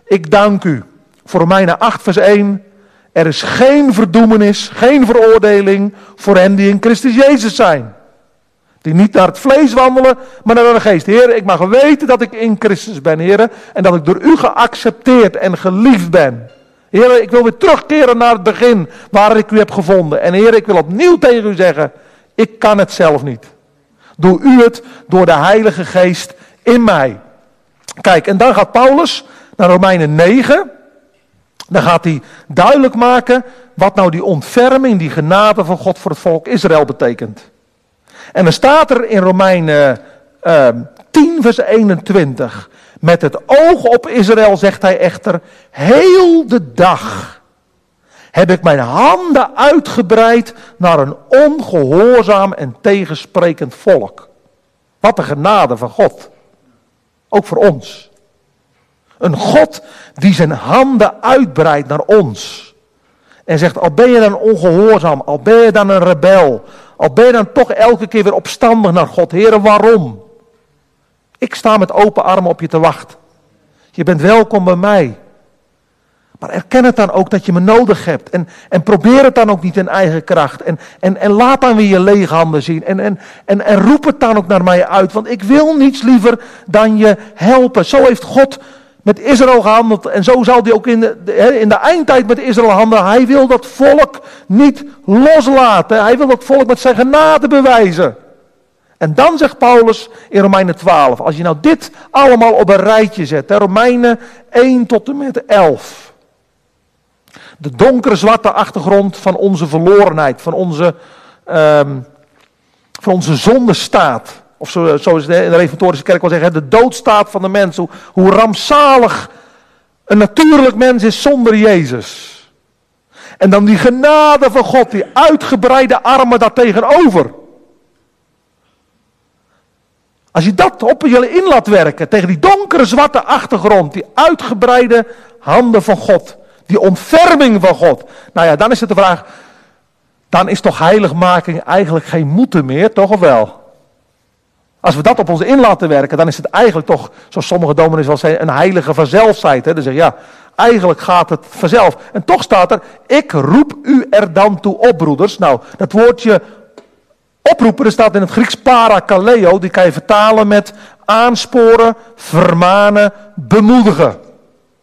ik dank u. Voor Romeinen 8, vers 1. Er is geen verdoemenis, geen veroordeling voor hen die in Christus Jezus zijn. Die niet naar het vlees wandelen, maar naar de geest. Heer, ik mag weten dat ik in Christus ben, Heer. En dat ik door u geaccepteerd en geliefd ben. Heer, ik wil weer terugkeren naar het begin waar ik u heb gevonden. En Heer, ik wil opnieuw tegen u zeggen, ik kan het zelf niet. Doe u het door de Heilige Geest in mij. Kijk, en dan gaat Paulus naar Romeinen 9. Dan gaat hij duidelijk maken wat nou die ontferming, die genade van God voor het volk Israël betekent. En dan staat er in Romeinen uh, 10, vers 21. Met het oog op Israël zegt hij echter, heel de dag heb ik mijn handen uitgebreid naar een ongehoorzaam en tegensprekend volk. Wat een genade van God. Ook voor ons. Een God die zijn handen uitbreidt naar ons. En zegt, al ben je dan ongehoorzaam, al ben je dan een rebel, al ben je dan toch elke keer weer opstandig naar God. Heren, waarom? Ik sta met open armen op je te wachten. Je bent welkom bij mij. Maar erken het dan ook dat je me nodig hebt. En, en probeer het dan ook niet in eigen kracht. En, en, en laat dan weer je lege handen zien. En, en, en, en roep het dan ook naar mij uit. Want ik wil niets liever dan je helpen. Zo heeft God met Israël gehandeld. En zo zal hij ook in de, in de eindtijd met Israël handelen. Hij wil dat volk niet loslaten. Hij wil dat volk met zijn genade bewijzen. En dan zegt Paulus in Romeinen 12, als je nou dit allemaal op een rijtje zet, Romeinen 1 tot en met 11. De donkere zwarte achtergrond van onze verlorenheid, van onze, um, van onze zondestaat. Of zo, zo is het in de reformatorische kerk wel zeggen, de doodstaat van de mens. Hoe, hoe rampzalig een natuurlijk mens is zonder Jezus. En dan die genade van God, die uitgebreide armen daartegenover. Als je dat op jullie in laat werken, tegen die donkere zwarte achtergrond, die uitgebreide handen van God, die ontferming van God. Nou ja, dan is het de vraag, dan is toch heiligmaking eigenlijk geen moeten meer, toch of wel? Als we dat op ons in laten werken, dan is het eigenlijk toch, zoals sommige dominees wel zeggen, een heilige vanzelfheid. Hè? Dan zeg je, ja, eigenlijk gaat het vanzelf. En toch staat er, ik roep u er dan toe op, broeders. Nou, dat woordje oproepen, staat in het Grieks parakaleo, die kan je vertalen met aansporen, vermanen, bemoedigen.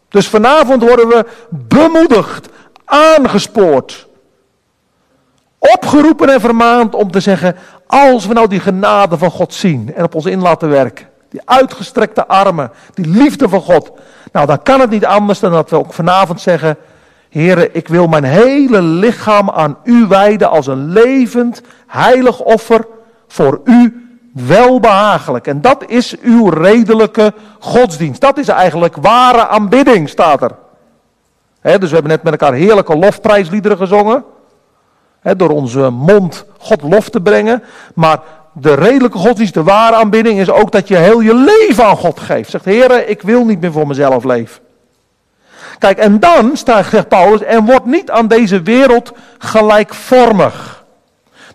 Dus vanavond worden we bemoedigd, aangespoord, opgeroepen en vermaand om te zeggen, Als we nou die genade van God zien en op ons in laten werken, die uitgestrekte armen, die liefde van God, nou dan kan het niet anders dan dat we ook vanavond zeggen, Heren, ik wil mijn hele lichaam aan u wijden als een levend, heilig offer voor u welbehagelijk. En dat is uw redelijke godsdienst. Dat is eigenlijk ware aanbidding, staat er. dus we hebben net met elkaar heerlijke lofprijsliederen gezongen. Door onze mond God lof te brengen. Maar de redelijke godsdienst, de ware aanbidding, is ook dat je heel je leven aan God geeft. Zegt, Heer, ik wil niet meer voor mezelf leven. Kijk, en dan, zegt Paulus, en wordt niet aan deze wereld gelijkvormig.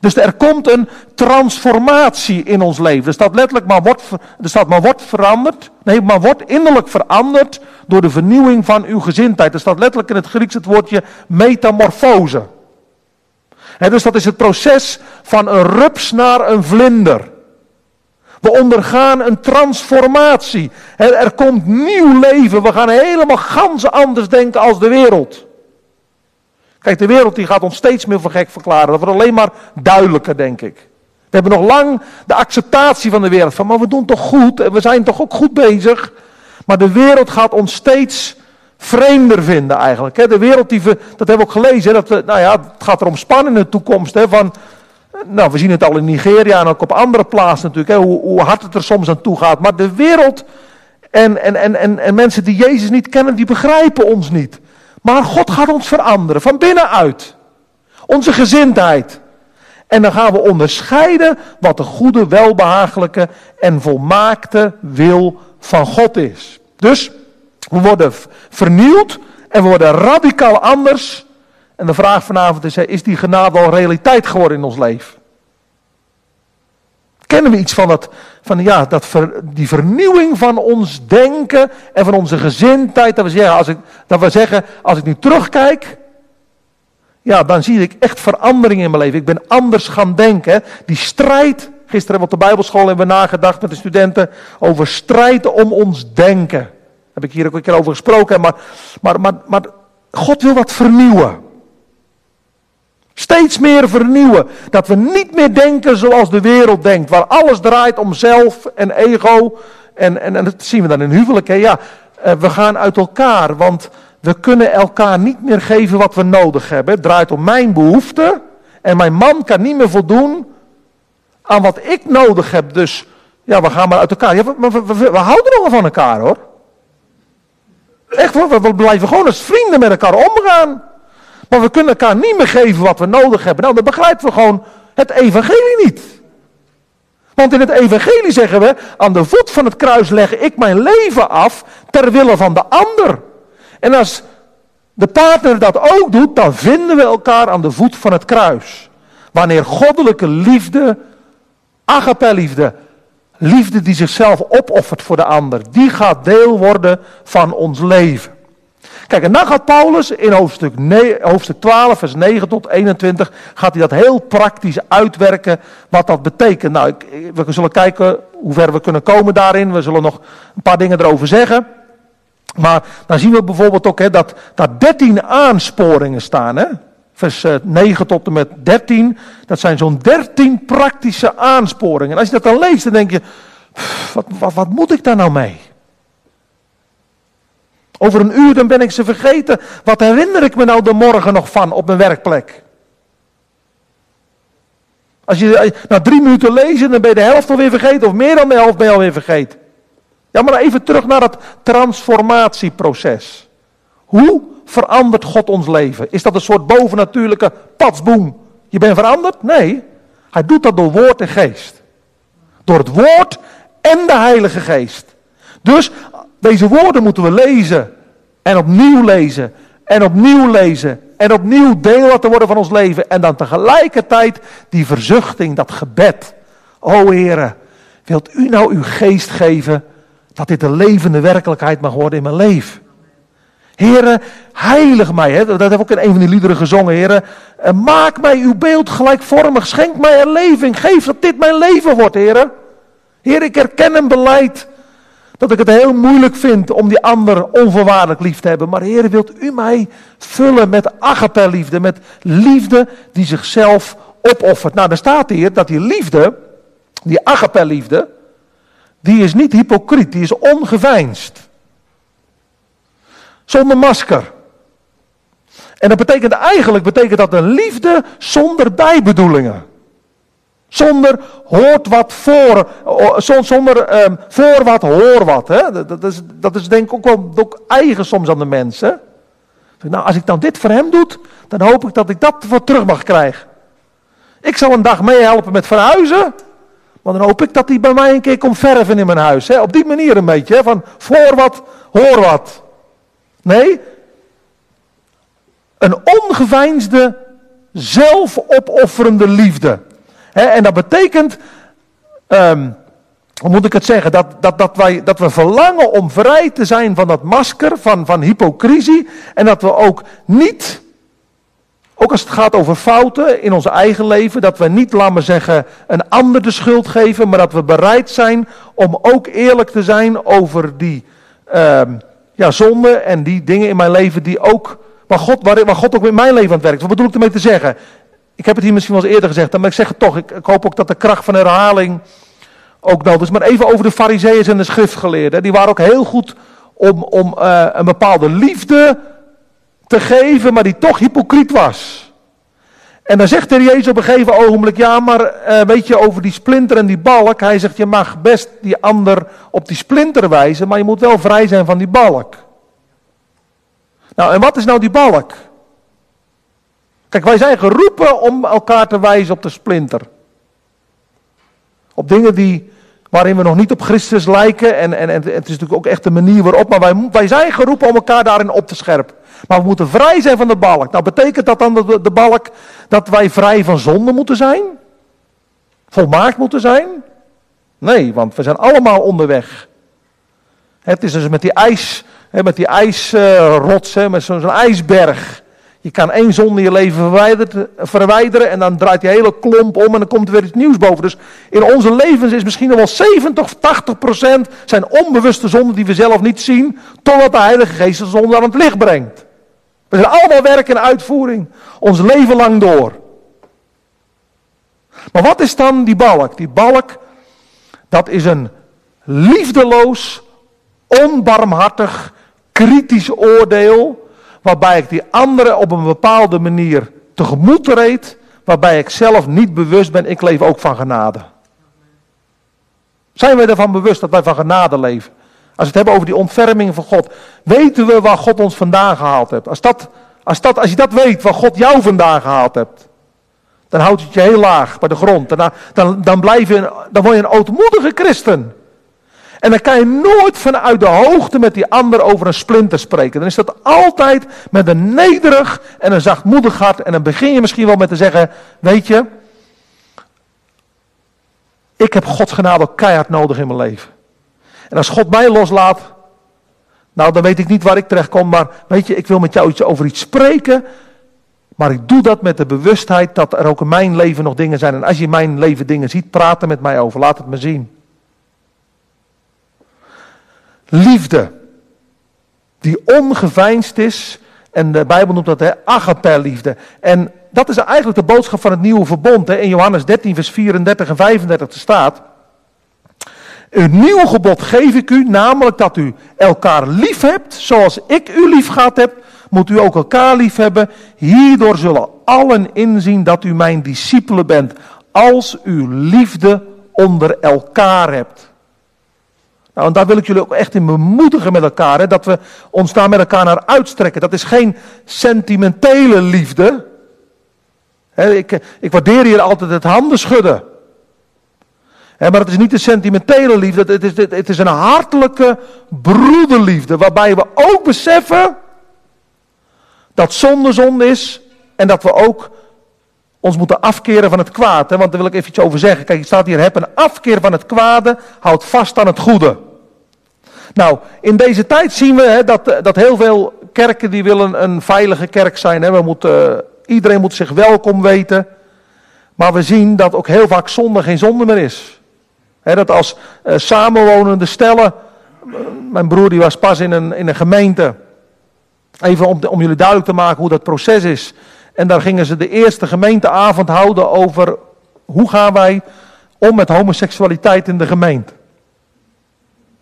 Dus er komt een transformatie in ons leven. Er staat letterlijk, maar wordt, er staat maar wordt veranderd. Nee, maar wordt innerlijk veranderd door de vernieuwing van uw gezindheid. Er staat letterlijk in het Grieks het woordje metamorfose. Dus dat is het proces van een rups naar een vlinder. We ondergaan een transformatie. Er, komt nieuw leven. We gaan helemaal gans anders denken als de wereld. Kijk, de wereld die gaat ons steeds meer voor gek verklaren. Dat wordt alleen maar duidelijker, denk ik. We hebben nog lang de acceptatie van de wereld. Van, maar we doen toch goed en we zijn toch ook goed bezig. Maar de wereld gaat ons steeds vreemder vinden eigenlijk. De wereld, die we, dat hebben we ook gelezen. Dat we, nou ja, het gaat er om spannende toekomst. Van, nou, we zien het al in Nigeria en ook op andere plaatsen natuurlijk. Hoe, hoe hard het er soms aan toe gaat. Maar de wereld en, en, en, en, en mensen die Jezus niet kennen, die begrijpen ons niet. Maar God gaat ons veranderen, van binnenuit. Onze gezindheid. En dan gaan we onderscheiden wat de goede, welbehagelijke en volmaakte wil van God is. Dus we worden vernieuwd en we worden radicaal anders. En de vraag vanavond is, is die genade al realiteit geworden in ons leven? Kennen we iets van, dat, van ja, dat die vernieuwing van ons denken en van onze gezindheid? Dat we, zeggen, als ik, dat we zeggen, als ik nu terugkijk, ja, dan zie ik echt verandering in mijn leven. Ik ben anders gaan denken. Die strijd, gisteren op de Bijbelschool hebben we nagedacht met de studenten over strijd om ons denken. Heb ik hier ook een keer over gesproken. Maar, maar, maar, maar God wil wat vernieuwen. Steeds meer vernieuwen. Dat we niet meer denken zoals de wereld denkt. Waar alles draait om zelf en ego. En, en, en dat zien we dan in huwelijk. Ja, eh, we gaan uit elkaar. Want we kunnen elkaar niet meer geven wat we nodig hebben. Het draait om mijn behoeften. En mijn man kan niet meer voldoen aan wat ik nodig heb. Dus ja, we gaan maar uit elkaar. Ja, we, we, houden nog van elkaar hoor. Echt hoor, we blijven gewoon als vrienden met elkaar omgaan. Maar we kunnen elkaar niet meer geven wat we nodig hebben. Nou, dan begrijpen we gewoon het evangelie niet. Want in het evangelie zeggen we, aan de voet van het kruis leg ik mijn leven af ter wille van de ander. En als de partner dat ook doet, dan vinden we elkaar aan de voet van het kruis. Wanneer goddelijke liefde, agape liefde, liefde die zichzelf opoffert voor de ander, die gaat deel worden van ons leven. Kijk, en dan gaat Paulus in hoofdstuk, hoofdstuk 12, vers 9 tot 21, gaat hij dat heel praktisch uitwerken wat dat betekent. Nou, ik, we zullen kijken hoe ver we kunnen komen daarin. We zullen nog een paar dingen erover zeggen. Maar dan zien we bijvoorbeeld ook hè, dat daar 13 aansporingen staan. Hè? Vers 9 eh, tot en met 13. Dat zijn zo'n 13 praktische aansporingen. En als je dat dan leest, dan denk je: wat, wat, wat moet ik daar nou mee? Over een uur dan ben ik ze vergeten. Wat herinner ik me nou de morgen nog van op mijn werkplek? Als je na drie minuten lezen, dan ben je de helft alweer vergeten. Of meer dan de helft ben je alweer vergeten. Ja, maar even terug naar het transformatieproces. Hoe verandert God ons leven? Is dat een soort bovennatuurlijke patsboom? Je bent veranderd? Nee. Hij doet dat door woord en geest. Door het woord en de Heilige Geest. Dus deze woorden moeten we lezen. En opnieuw lezen. En opnieuw lezen. En opnieuw deel laten worden van ons leven. En dan tegelijkertijd die verzuchting, dat gebed. O Heere, wilt u nou uw geest geven dat dit een levende werkelijkheid mag worden in mijn leven? Heren, heilig mij. Hè? Dat heb ik ook in een van die liederen gezongen. Heren, maak mij uw beeld gelijkvormig. Schenk mij een leving. Geef dat dit mijn leven wordt, heren. Heer, ik herken een beleid dat ik het heel moeilijk vind om die ander onvoorwaardelijk lief te hebben. Maar Heer, wilt u mij vullen met agape liefde, met liefde die zichzelf opoffert. Nou, dan staat hier dat die liefde, die agape-liefde, die is niet hypocriet, die is ongeveinsd. Zonder masker. En dat betekent eigenlijk betekent dat een liefde zonder bijbedoelingen. Zonder hoort wat voor, zonder um, voor wat hoor wat. Hè? Dat, is, dat is denk ik ook wel ook eigen soms aan de mensen. Nou, als ik dan dit voor hem doe, dan hoop ik dat ik dat voor terug mag krijgen. Ik zal een dag meehelpen met verhuizen. Maar dan hoop ik dat hij bij mij een keer komt verven in mijn huis. Hè? Op die manier een beetje. Hè? Van voor wat, hoor wat. Nee. Een ongeveinsde, zelfopofferende liefde. En dat betekent, um, hoe moet ik het zeggen, dat, dat, dat, wij, dat we verlangen om vrij te zijn van dat masker, van, van hypocrisie. En dat we ook niet, ook als het gaat over fouten in ons eigen leven, dat we niet, laten we zeggen, een ander de schuld geven, maar dat we bereid zijn om ook eerlijk te zijn over die um, ja, zonden en die dingen in mijn leven die ook, waar God, waar, God ook in mijn leven aan het werkt. Wat bedoel ik ermee te zeggen? Ik heb het hier misschien wel eens eerder gezegd, maar ik zeg het toch. Ik, ik hoop ook dat de kracht van herhaling ook nodig is. Maar even over de fariseeën en de schriftgeleerden. Die waren ook heel goed om, om uh, een bepaalde liefde te geven, maar die toch hypocriet was. En dan zegt de Jezus op een gegeven ogenblik, ja maar uh, weet je over die splinter en die balk. Hij zegt, je mag best die ander op die splinter wijzen, maar je moet wel vrij zijn van die balk. Nou, en wat is nou die balk? Kijk, wij zijn geroepen om elkaar te wijzen op de splinter. Op dingen die, waarin we nog niet op Christus lijken. En, en, en het is natuurlijk ook echt de manier waarop. Maar wij, wij zijn geroepen om elkaar daarin op te scherpen. Maar we moeten vrij zijn van de balk. Nou, betekent dat dan de, de balk dat wij vrij van zonde moeten zijn? Volmaakt moeten zijn? Nee, want we zijn allemaal onderweg. Het is dus met die ijs, met die ijsrots, met zo'n ijsberg. Je kan één zonde in je leven verwijderen en dan draait die hele klomp om en dan komt er weer iets nieuws boven. Dus in onze levens is misschien nog wel 70 of 80 procent zijn onbewuste zonden die we zelf niet zien, totdat de Heilige Geest de zonde aan het licht brengt. We zijn allemaal werk en uitvoering, ons leven lang door. Maar wat is dan die balk? Die balk, dat is een liefdeloos, onbarmhartig, kritisch oordeel waarbij ik die anderen op een bepaalde manier tegemoet reed, waarbij ik zelf niet bewust ben, ik leef ook van genade. Zijn wij ervan bewust dat wij van genade leven? Als we het hebben over die ontferming van God, weten we waar God ons vandaan gehaald heeft. Als, dat, als, dat, als je dat weet, waar God jou vandaan gehaald hebt, dan houdt het je heel laag bij de grond. Dan, dan, dan, blijf je, dan word je een ootmoedige christen. En dan kan je nooit vanuit de hoogte met die ander over een splinter spreken. Dan is dat altijd met een nederig en een zachtmoedig hart. En dan begin je misschien wel met te zeggen, weet je, ik heb Gods genade keihard nodig in mijn leven. En als God mij loslaat, nou dan weet ik niet waar ik terecht kom, maar weet je, ik wil met jou iets over iets spreken. Maar ik doe dat met de bewustheid dat er ook in mijn leven nog dingen zijn. En als je in mijn leven dingen ziet, praat er met mij over, laat het me zien. Liefde. Die ongeveinsd is. En de Bijbel noemt dat agape liefde. En dat is eigenlijk de boodschap van het nieuwe verbond. Hè. In Johannes 13, vers 34 en 35 staat. Een nieuw gebod geef ik u, namelijk dat u elkaar lief hebt, zoals ik u lief gehad heb, moet u ook elkaar lief hebben. Hierdoor zullen allen inzien dat u mijn discipelen bent, als u liefde onder elkaar hebt. Nou, en daar wil ik jullie ook echt in bemoedigen met elkaar. Hè, dat we ons daar met elkaar naar uitstrekken. Dat is geen sentimentele liefde. ik, ik waardeer hier altijd het handen schudden. maar het is niet een sentimentele liefde. Het is, het is een hartelijke broederliefde. Waarbij we ook beseffen dat zonde zonde is. En dat we ook ons moeten afkeren van het kwaad. Want daar wil ik even iets over zeggen. Kijk, je staat hier, heb een afkeer van het kwade, houd vast aan het goede. Nou, in deze tijd zien we hè, dat, eh, dat heel veel kerken die willen een veilige kerk zijn. Hè. We moeten, uh, iedereen moet zich welkom weten. Maar we zien dat ook heel vaak zonde geen zonde meer is. Hè, dat als uh, samenwonende stellen. Mijn broer die was pas in een, in een gemeente. Even om, om jullie duidelijk te maken hoe dat proces is. En daar gingen ze de eerste gemeenteavond houden over hoe gaan wij om met homoseksualiteit in de gemeente.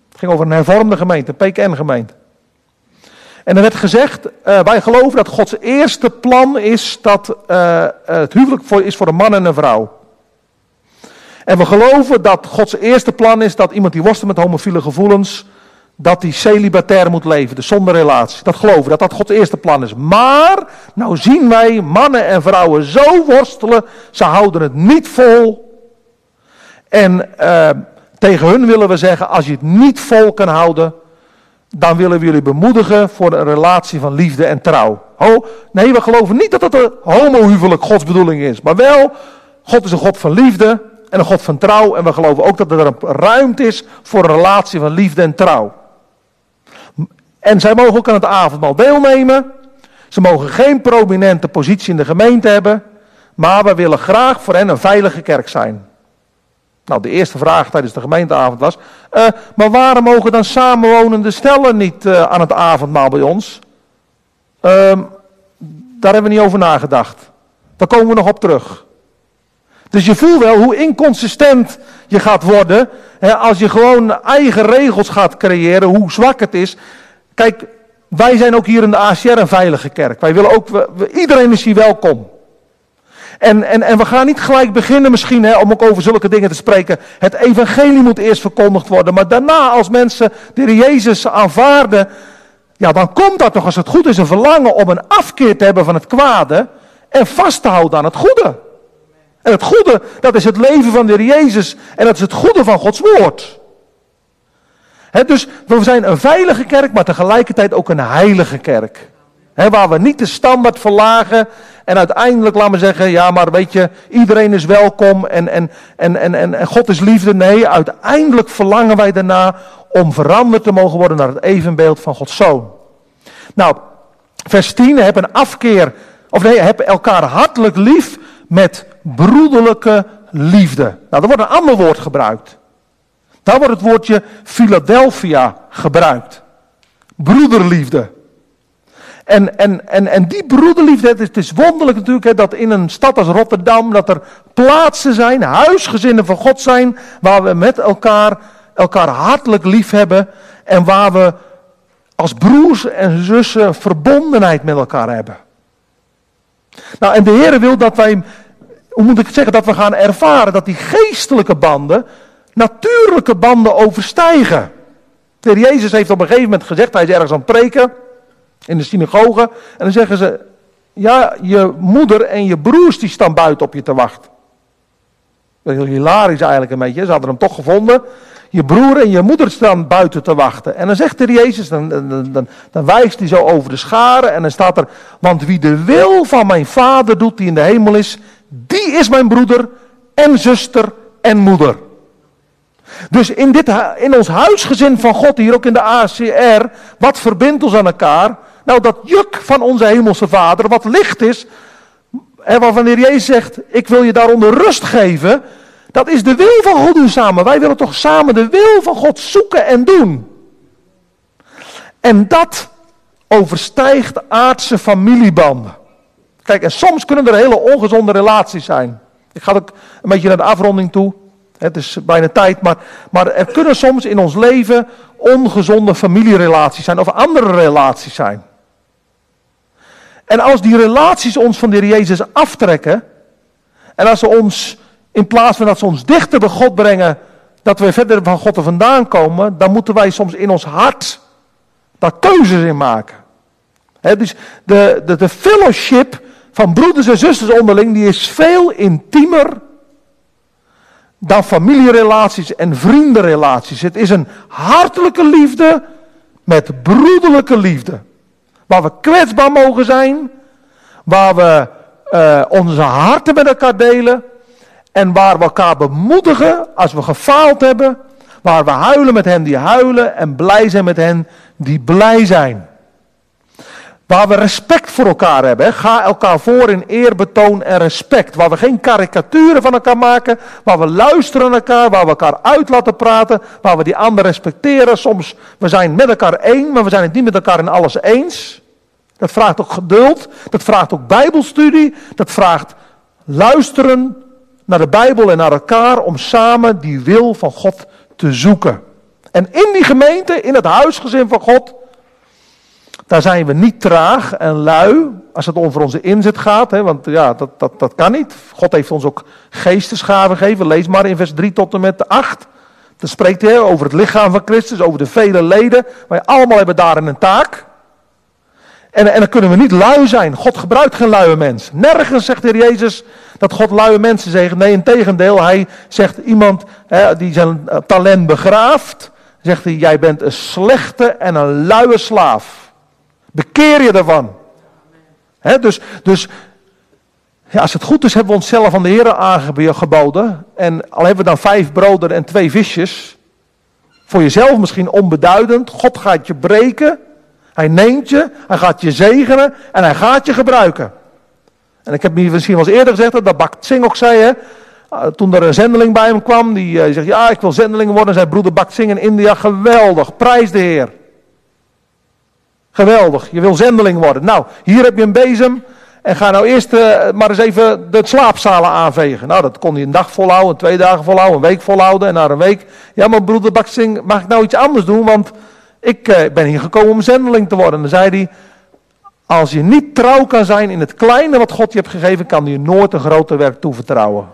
Het ging over een hervormde gemeente, een PKN-gemeente. En er werd gezegd, uh, wij geloven dat Gods eerste plan is dat uh, het huwelijk voor, is voor een man en een vrouw. En we geloven dat Gods eerste plan is dat iemand die worstelt met homofiele gevoelens, dat die celibatair moet leven, dus zonder relatie. Dat geloven dat dat Gods eerste plan is. Maar, nou zien wij mannen en vrouwen zo worstelen, ze houden het niet vol. En uh, tegen hun willen we zeggen, als je het niet vol kan houden, dan willen we jullie bemoedigen voor een relatie van liefde en trouw. Ho, nee, we geloven niet dat het een homohuwelijk Gods bedoeling is, maar wel, God is een God van liefde en een God van trouw. En we geloven ook dat er ruimte is voor een relatie van liefde en trouw. En zij mogen ook aan het avondmaal deelnemen. Ze mogen geen prominente positie in de gemeente hebben. Maar we willen graag voor hen een veilige kerk zijn. Nou, de eerste vraag tijdens de gemeenteavond was: uh, maar waarom mogen dan samenwonende stellen niet uh, aan het avondmaal bij ons? Uh, daar hebben we niet over nagedacht. Daar komen we nog op terug. Dus je voelt wel hoe inconsistent je gaat worden hè, als je gewoon eigen regels gaat creëren, hoe zwak het is. Kijk, wij zijn ook hier in de ACR een veilige kerk. Wij willen ook, iedereen is hier welkom. En, en, en we gaan niet gelijk beginnen misschien hè, om ook over zulke dingen te spreken. Het evangelie moet eerst verkondigd worden. Maar daarna als mensen de Jezus aanvaarden. Ja, dan komt dat toch als het goed is een verlangen om een afkeer te hebben van het kwade. En vast te houden aan het goede. En het goede, dat is het leven van de Jezus. En dat is het goede van Gods woord. Dus we zijn een veilige kerk, maar tegelijkertijd ook een heilige kerk. waar we niet de standaard verlagen en uiteindelijk laten we zeggen, ja maar weet je, iedereen is welkom en, en, en, en, en God is liefde. Nee, uiteindelijk verlangen wij daarna om veranderd te mogen worden naar het evenbeeld van Gods Zoon. Nou, vers 10, heb een afkeer, of nee, heb elkaar hartelijk lief met broederlijke liefde. Nou, er wordt een ander woord gebruikt. Daar wordt het woordje Philadelphia gebruikt. Broederliefde. En, en, en, en die broederliefde, het is, wonderlijk natuurlijk hè, dat in een stad als Rotterdam, dat er plaatsen zijn, huisgezinnen van God zijn, waar we met elkaar, elkaar hartelijk lief hebben en waar we als broers en zussen verbondenheid met elkaar hebben. Nou, en de Heer wil dat wij hoe moet ik het zeggen, dat we gaan ervaren dat die geestelijke banden natuurlijke banden overstijgen. De Jezus heeft op een gegeven moment gezegd, hij is ergens aan het preken in de synagoge. En dan zeggen ze, ja, je moeder en je broers die staan buiten op je te wachten. Dat is hilarisch eigenlijk een beetje, ze hadden hem toch gevonden. Je broer en je moeder staan buiten te wachten. En dan zegt de Jezus, dan, dan, dan, dan wijst hij zo over de scharen en dan staat er, want wie de wil van mijn vader doet die in de hemel is, die is mijn broeder en zuster en moeder. Dus in, dit, in ons huisgezin van God, hier ook in de ACR, wat verbindt ons aan elkaar? Nou, dat juk van onze hemelse vader, wat licht is, en waarvan Jezus zegt, ik wil je daaronder rust geven, dat is de wil van God doen samen. Wij willen toch samen de wil van God zoeken en doen. En dat overstijgt aardse familiebanden. Kijk, en soms kunnen er hele ongezonde relaties zijn. Ik ga ook een beetje naar de afronding toe. Het is bijna tijd, maar, maar er kunnen soms in ons leven ongezonde familierelaties zijn of andere relaties zijn. En als die relaties ons van de Heer Jezus aftrekken, en als ze ons, in plaats van dat ze ons dichter bij God brengen, dat we verder van God er vandaan komen, dan moeten wij soms in ons hart daar keuzes in maken. dus de, de, de fellowship van broeders en zusters onderling, die is veel intiemer dan familierelaties en vriendenrelaties. Het is een hartelijke liefde met broederlijke liefde. Waar we kwetsbaar mogen zijn, waar we uh, onze harten met elkaar delen en waar we elkaar bemoedigen als we gefaald hebben, waar we huilen met hen die huilen en blij zijn met hen die blij zijn. Waar we respect voor elkaar hebben. Ga elkaar voor in eerbetoon en respect. Waar we geen karikaturen van elkaar maken. Waar we luisteren naar elkaar. Waar we elkaar uit laten praten. Waar we die ander respecteren. Soms, we zijn met elkaar één, maar we zijn het niet met elkaar in alles eens. Dat vraagt ook geduld. Dat vraagt ook bijbelstudie. Dat vraagt luisteren naar de Bijbel en naar elkaar om samen die wil van God te zoeken. En in die gemeente, in het huisgezin van God, daar zijn we niet traag en lui als het over onze inzet gaat. Hè, want ja, dat, dat, dat kan niet. God heeft ons ook geestesgaven gegeven. Lees maar in vers 3 tot en met 8. Dan spreekt hij over het lichaam van Christus, over de vele leden. Wij allemaal hebben daarin een taak. En, en dan kunnen we niet lui zijn. God gebruikt geen luie mens. Nergens zegt de Heer Jezus dat God luie mensen zegt. Nee, in tegendeel. Hij zegt iemand hè, die zijn talent begraaft. Zegt hij, jij bent een slechte en een luie slaaf. Bekeer je ervan. dus, dus ja, als het goed is, hebben we onszelf aan de Heer aangeboden. En al hebben we dan vijf broden en twee visjes. Voor jezelf misschien onbeduidend. God gaat je breken. Hij neemt je, hij gaat je zegenen en hij gaat je gebruiken. En ik heb misschien wel eens eerder gezegd, dat Bak Singh ook zei, hè, ah, toen er een zendeling bij hem kwam, die, uh, zegt, ja, ik wil zendeling worden. Zijn broeder Bak Singh in India, geweldig, prijs de Heer. Geweldig, je wil zendeling worden. Nou, hier heb je een bezem en ga nou eerst uh, maar eens even de slaapzalen aanvegen. Nou, dat kon hij een dag volhouden, twee dagen volhouden, een week volhouden en na een week. Ja, maar broeder Bak Singh, mag ik nou iets anders doen, want ik uh, ben hier gekomen om zendeling te worden. En dan zei hij, als je niet trouw kan zijn in het kleine wat God je hebt gegeven, kan je nooit een groter werk toevertrouwen.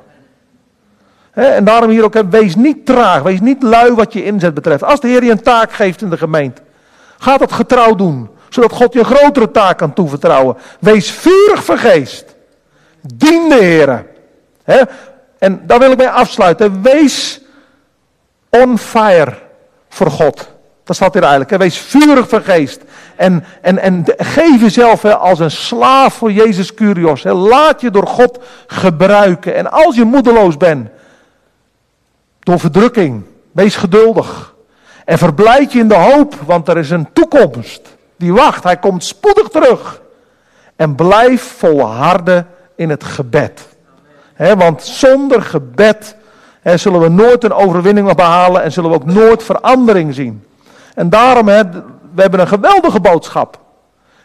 en daarom hier ook, wees niet traag, wees niet lui wat je inzet betreft. Als de Heer je een taak geeft in de gemeente, ga dat getrouw doen, zodat God je grotere taak kan toevertrouwen. Wees vurig vergeest. Dien de Heer. En daar wil ik mee afsluiten. Wees on fire voor God. Dat staat hier eigenlijk. Wees vurig van geest. En, en, en geef jezelf als een slaaf voor Jezus Curios. Laat je door God gebruiken. En als je moedeloos bent, door verdrukking, wees geduldig. En verblijd je in de hoop, want er is een toekomst die wacht. Hij komt spoedig terug. En blijf volharden in het gebed. He, want zonder gebed zullen we nooit een overwinning behalen en zullen we ook nooit verandering zien. En daarom, hè, we hebben een geweldige boodschap.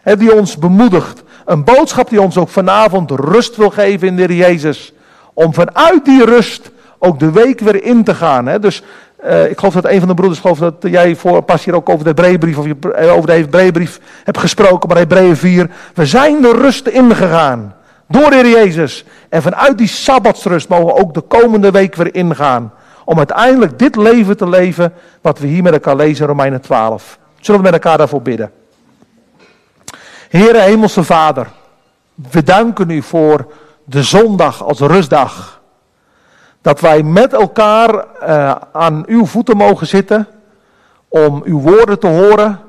Die ons bemoedigt. Een boodschap die ons ook vanavond rust wil geven in de Heer Jezus. Om vanuit die rust ook de week weer in te gaan. Dus uh, ik geloof dat een van de broeders, geloof dat jij voor, pas hier ook over de Hebreeënbrief, of eh, over de Hebreeënbrief hebt gesproken, maar Hebreeën 4. We zijn de rust ingegaan. Door de Heer Jezus. En vanuit die Sabbatsrust mogen we ook de komende week weer ingaan. Om uiteindelijk dit leven te leven wat we hier met elkaar lezen in Romeinen 12. Zullen we met elkaar daarvoor bidden? Heere Hemelse Vader, we danken u voor de zondag als rustdag. Dat wij met elkaar uh, aan uw voeten mogen zitten om uw woorden te horen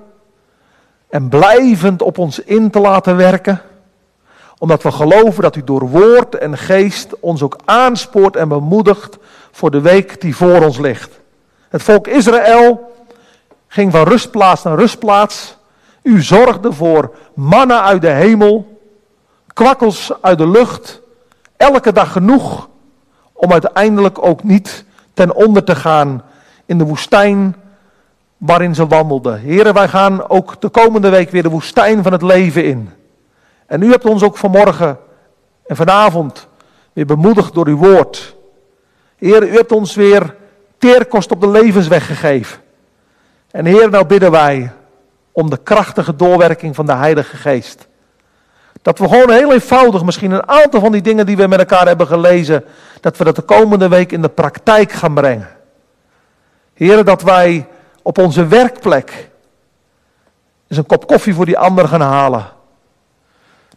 en blijvend op ons in te laten werken. Omdat we geloven dat u door woord en geest ons ook aanspoort en bemoedigt voor de week die voor ons ligt. Het volk Israël ging van rustplaats naar rustplaats. U zorgde voor mannen uit de hemel, kwakkels uit de lucht, elke dag genoeg om uiteindelijk ook niet ten onder te gaan in de woestijn waarin ze wandelden. Heren, wij gaan ook de komende week weer de woestijn van het leven in. En u hebt ons ook vanmorgen en vanavond weer bemoedigd door uw woord. Heer, u hebt ons weer teerkost op de levensweg gegeven. En Heer, nou bidden wij om de krachtige doorwerking van de Heilige Geest. Dat we gewoon heel eenvoudig misschien een aantal van die dingen die we met elkaar hebben gelezen, dat we dat de komende week in de praktijk gaan brengen. Heer, dat wij op onze werkplek eens een kop koffie voor die ander gaan halen.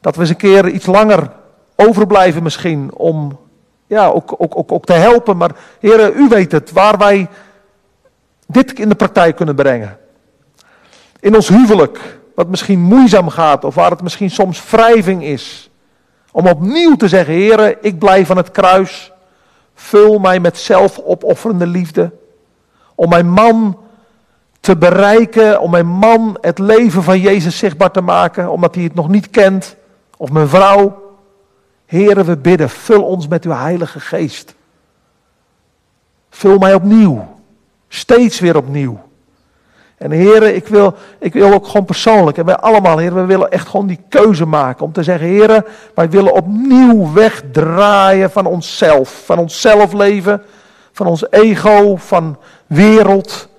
Dat we eens een keer iets langer overblijven misschien om ja, ook, ook, ook, ook te helpen. Maar heren, u weet het, waar wij dit in de praktijk kunnen brengen. In ons huwelijk, wat misschien moeizaam gaat of waar het misschien soms wrijving is. Om opnieuw te zeggen, heren, ik blijf aan het kruis. Vul mij met zelfopofferende liefde. Om mijn man te bereiken, om mijn man het leven van Jezus zichtbaar te maken, omdat hij het nog niet kent. Of mijn vrouw. Heren, we bidden, vul ons met uw Heilige Geest. Vul mij opnieuw, steeds weer opnieuw. En heren, ik wil, ik wil ook gewoon persoonlijk, en wij allemaal, heren, we willen echt gewoon die keuze maken. Om te zeggen, heren, wij willen opnieuw wegdraaien van onszelf. Van onszelf leven, van ons ego, van wereld.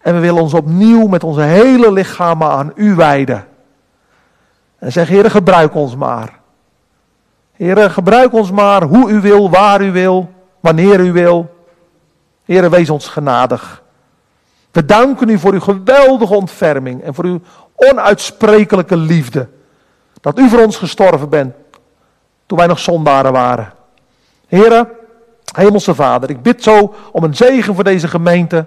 En we willen ons opnieuw met onze hele lichamen aan u wijden. En zeg, heren, gebruik ons maar. Heren, gebruik ons maar hoe u wil, waar u wil, wanneer u wil. Heren, wees ons genadig. We danken u voor uw geweldige ontferming en voor uw onuitsprekelijke liefde. Dat u voor ons gestorven bent toen wij nog zondaren waren. Heren, Hemelse Vader, ik bid zo om een zegen voor deze gemeente.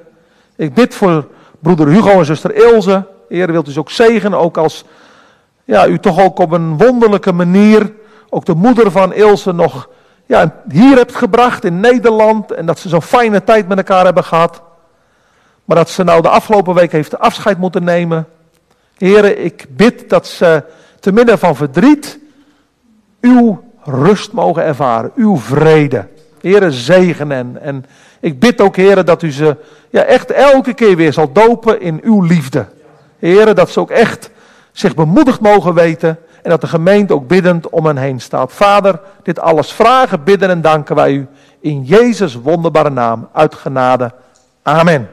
Ik bid voor broeder Hugo en zuster Ilse. Heer, wilt u ze ook zegenen, ook als ja, u toch ook op een wonderlijke manier, ook de moeder van Ilse nog ja, hier hebt gebracht in Nederland. En dat ze zo'n fijne tijd met elkaar hebben gehad. Maar dat ze nou de afgelopen week heeft afscheid moeten nemen. Heren, ik bid dat ze te midden van verdriet uw rust mogen ervaren, uw vrede. Heren, zegen hen. En ik bid ook, heren, dat u ze ja, echt elke keer weer zal dopen in uw liefde. Heren, dat ze ook echt zich bemoedigd mogen weten en dat de gemeente ook biddend om hen heen staat. Vader, dit alles vragen, bidden en danken wij u in Jezus wonderbare naam uit genade. Amen.